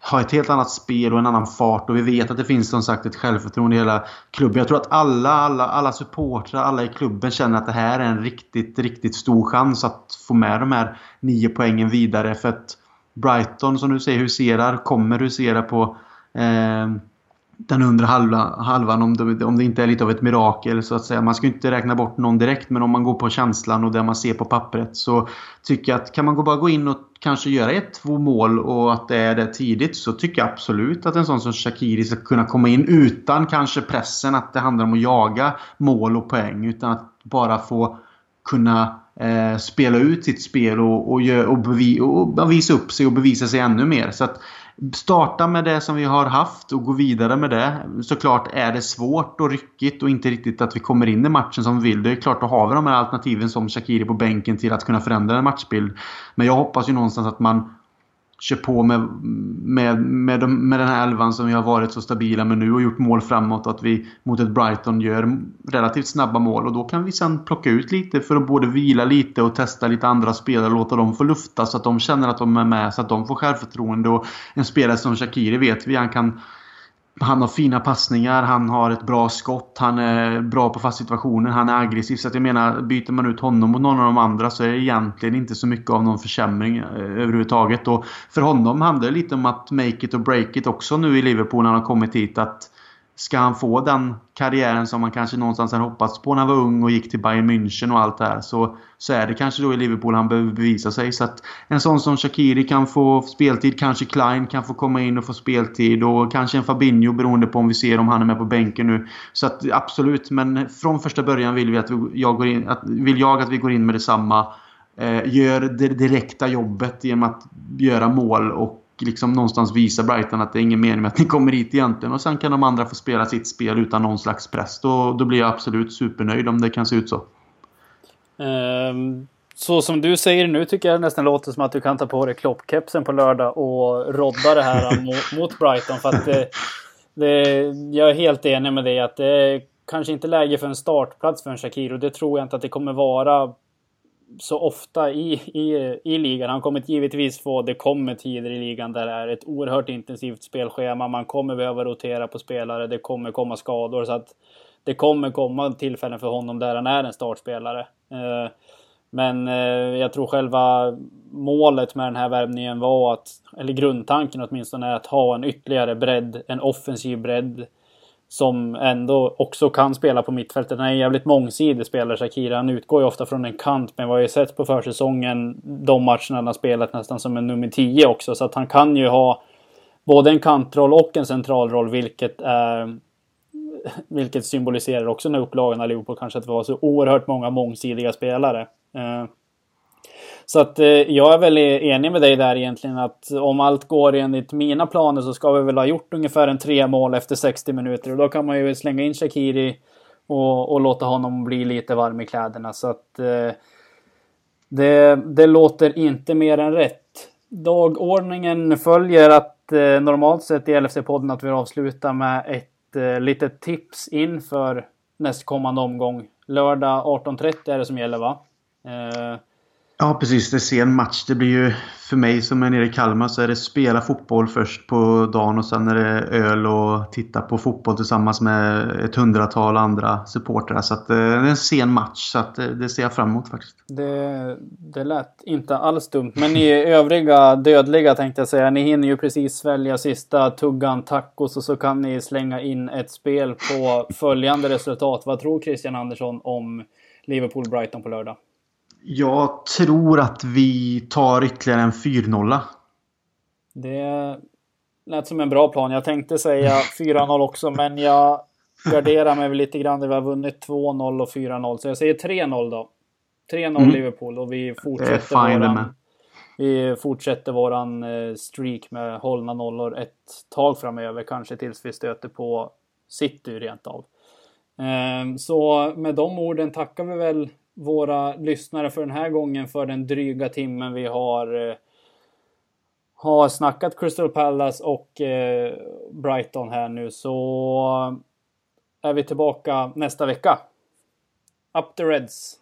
ha ett helt annat spel och en annan fart och vi vet att det finns som sagt ett självförtroende i hela klubben. Jag tror att alla, alla, alla supportrar, alla i klubben känner att det här är en riktigt, riktigt stor chans att få med de här nio poängen vidare för att Brighton som du säger huserar, kommer husera på eh, den undre halva, halvan om det, om det inte är lite av ett mirakel så att säga. Man ska inte räkna bort någon direkt men om man går på känslan och det man ser på pappret så tycker jag att kan man bara gå in och kanske göra ett, två mål och att det är det tidigt så tycker jag absolut att en sån som Shakiri ska kunna komma in utan kanske pressen att det handlar om att jaga mål och poäng utan att bara få kunna eh, spela ut sitt spel och, och, och, bevi, och, visa upp sig och bevisa sig ännu mer. Så att starta med det som vi har haft och gå vidare med det. Såklart är det svårt och ryckigt och inte riktigt att vi kommer in i matchen som vi vill. Det är klart, då har vi de här alternativen som Shakiri på bänken till att kunna förändra en matchbild. Men jag hoppas ju någonstans att man kör på med, med, med, de, med den här elvan som vi har varit så stabila med nu och gjort mål framåt. Att vi mot ett Brighton gör relativt snabba mål och då kan vi sen plocka ut lite för att både vila lite och testa lite andra spelare och låta dem få lufta så att de känner att de är med så att de får självförtroende. Och en spelare som Shakiri vet vi, han kan han har fina passningar, han har ett bra skott, han är bra på fast situationer, han är aggressiv. Så att jag menar, byter man ut honom mot någon av de andra så är det egentligen inte så mycket av någon försämring eh, överhuvudtaget. Och för honom handlar det lite om att make it or break it också nu i Liverpool när han har kommit hit. Att ska han få den karriären som man kanske någonstans hade hoppats på när han var ung och gick till Bayern München och allt det här. Så, så är det kanske då i Liverpool han behöver bevisa sig. Så att en sån som Shakiri kan få speltid. Kanske Klein kan få komma in och få speltid. Och kanske en Fabinho beroende på om vi ser om han är med på bänken nu. Så att absolut, men från första början vill, vi att vi, jag, går in, att, vill jag att vi går in med detsamma. Eh, gör det direkta jobbet genom att göra mål och liksom någonstans visa Brighton att det är ingen mening med att ni kommer hit egentligen. Och sen kan de andra få spela sitt spel utan någon slags press. Då, då blir jag absolut supernöjd om det kan se ut så. Um, så som du säger nu tycker jag nästan låter som att du kan ta på dig kloppkepsen på lördag och rodda det här mot, mot Brighton. För att det, det, jag är helt enig med dig att det är kanske inte läge för en startplats för en Shakiro. Det tror jag inte att det kommer vara så ofta i, i, i ligan. Han kommer givetvis få, det kommer tider i ligan där det är ett oerhört intensivt spelschema. Man kommer behöva rotera på spelare, det kommer komma skador. Så att det kommer komma tillfällen för honom där han är en startspelare. Eh, men eh, jag tror själva målet med den här värvningen var att, eller grundtanken åtminstone, är att ha en ytterligare bredd, en offensiv bredd som ändå också kan spela på mittfältet. Han är en jävligt mångsidig spelare, Shakira. Han utgår ju ofta från en kant, men vi har ju sett på försäsongen de matcherna han har spelat nästan som en nummer 10 också. Så att han kan ju ha både en kantroll och en centralroll, vilket är vilket symboliserar också den här upplagan av Liverpool kanske att vi har så oerhört många mångsidiga spelare. Eh, så att eh, jag är väl e- enig med dig där egentligen att om allt går enligt mina planer så ska vi väl ha gjort ungefär en tre mål efter 60 minuter och då kan man ju slänga in Shakiri och, och låta honom bli lite varm i kläderna så att eh, det, det låter inte mer än rätt. Dagordningen följer att eh, normalt sett i LFC-podden att vi avslutar med ett eh, litet tips inför nästkommande omgång. Lördag 18.30 är det som gäller va? Eh, Ja, precis. Det är sen match. Det blir ju för mig som är nere i Kalmar så är det spela fotboll först på dagen och sen är det öl och titta på fotboll tillsammans med ett hundratal andra supportrar. Så att, eh, det är en sen match så att, eh, det ser jag fram emot faktiskt. Det, det lät inte alls dumt. Men ni övriga dödliga tänkte jag säga, ni hinner ju precis svälja sista tuggan tacos och så kan ni slänga in ett spel på följande resultat. Vad tror Christian Andersson om Liverpool-Brighton på lördag? Jag tror att vi tar ytterligare en 4-0. Det lät som en bra plan. Jag tänkte säga 4-0 också, men jag garderar mig väl lite grann. Vi har vunnit 2-0 och 4-0, så jag säger 3-0 då. 3-0 Mm. Liverpool och vi fortsätter med. våran, vi fortsätter våran eh, streak med hållna nollor ett tag framöver, kanske tills vi stöter på City rent av. Ehm, Så med de orden tackar vi väl våra lyssnare för den här gången för den dryga timmen vi har eh, har snackat Crystal Palace och eh, Brighton här nu så eh, är vi tillbaka nästa vecka. Up the Reds!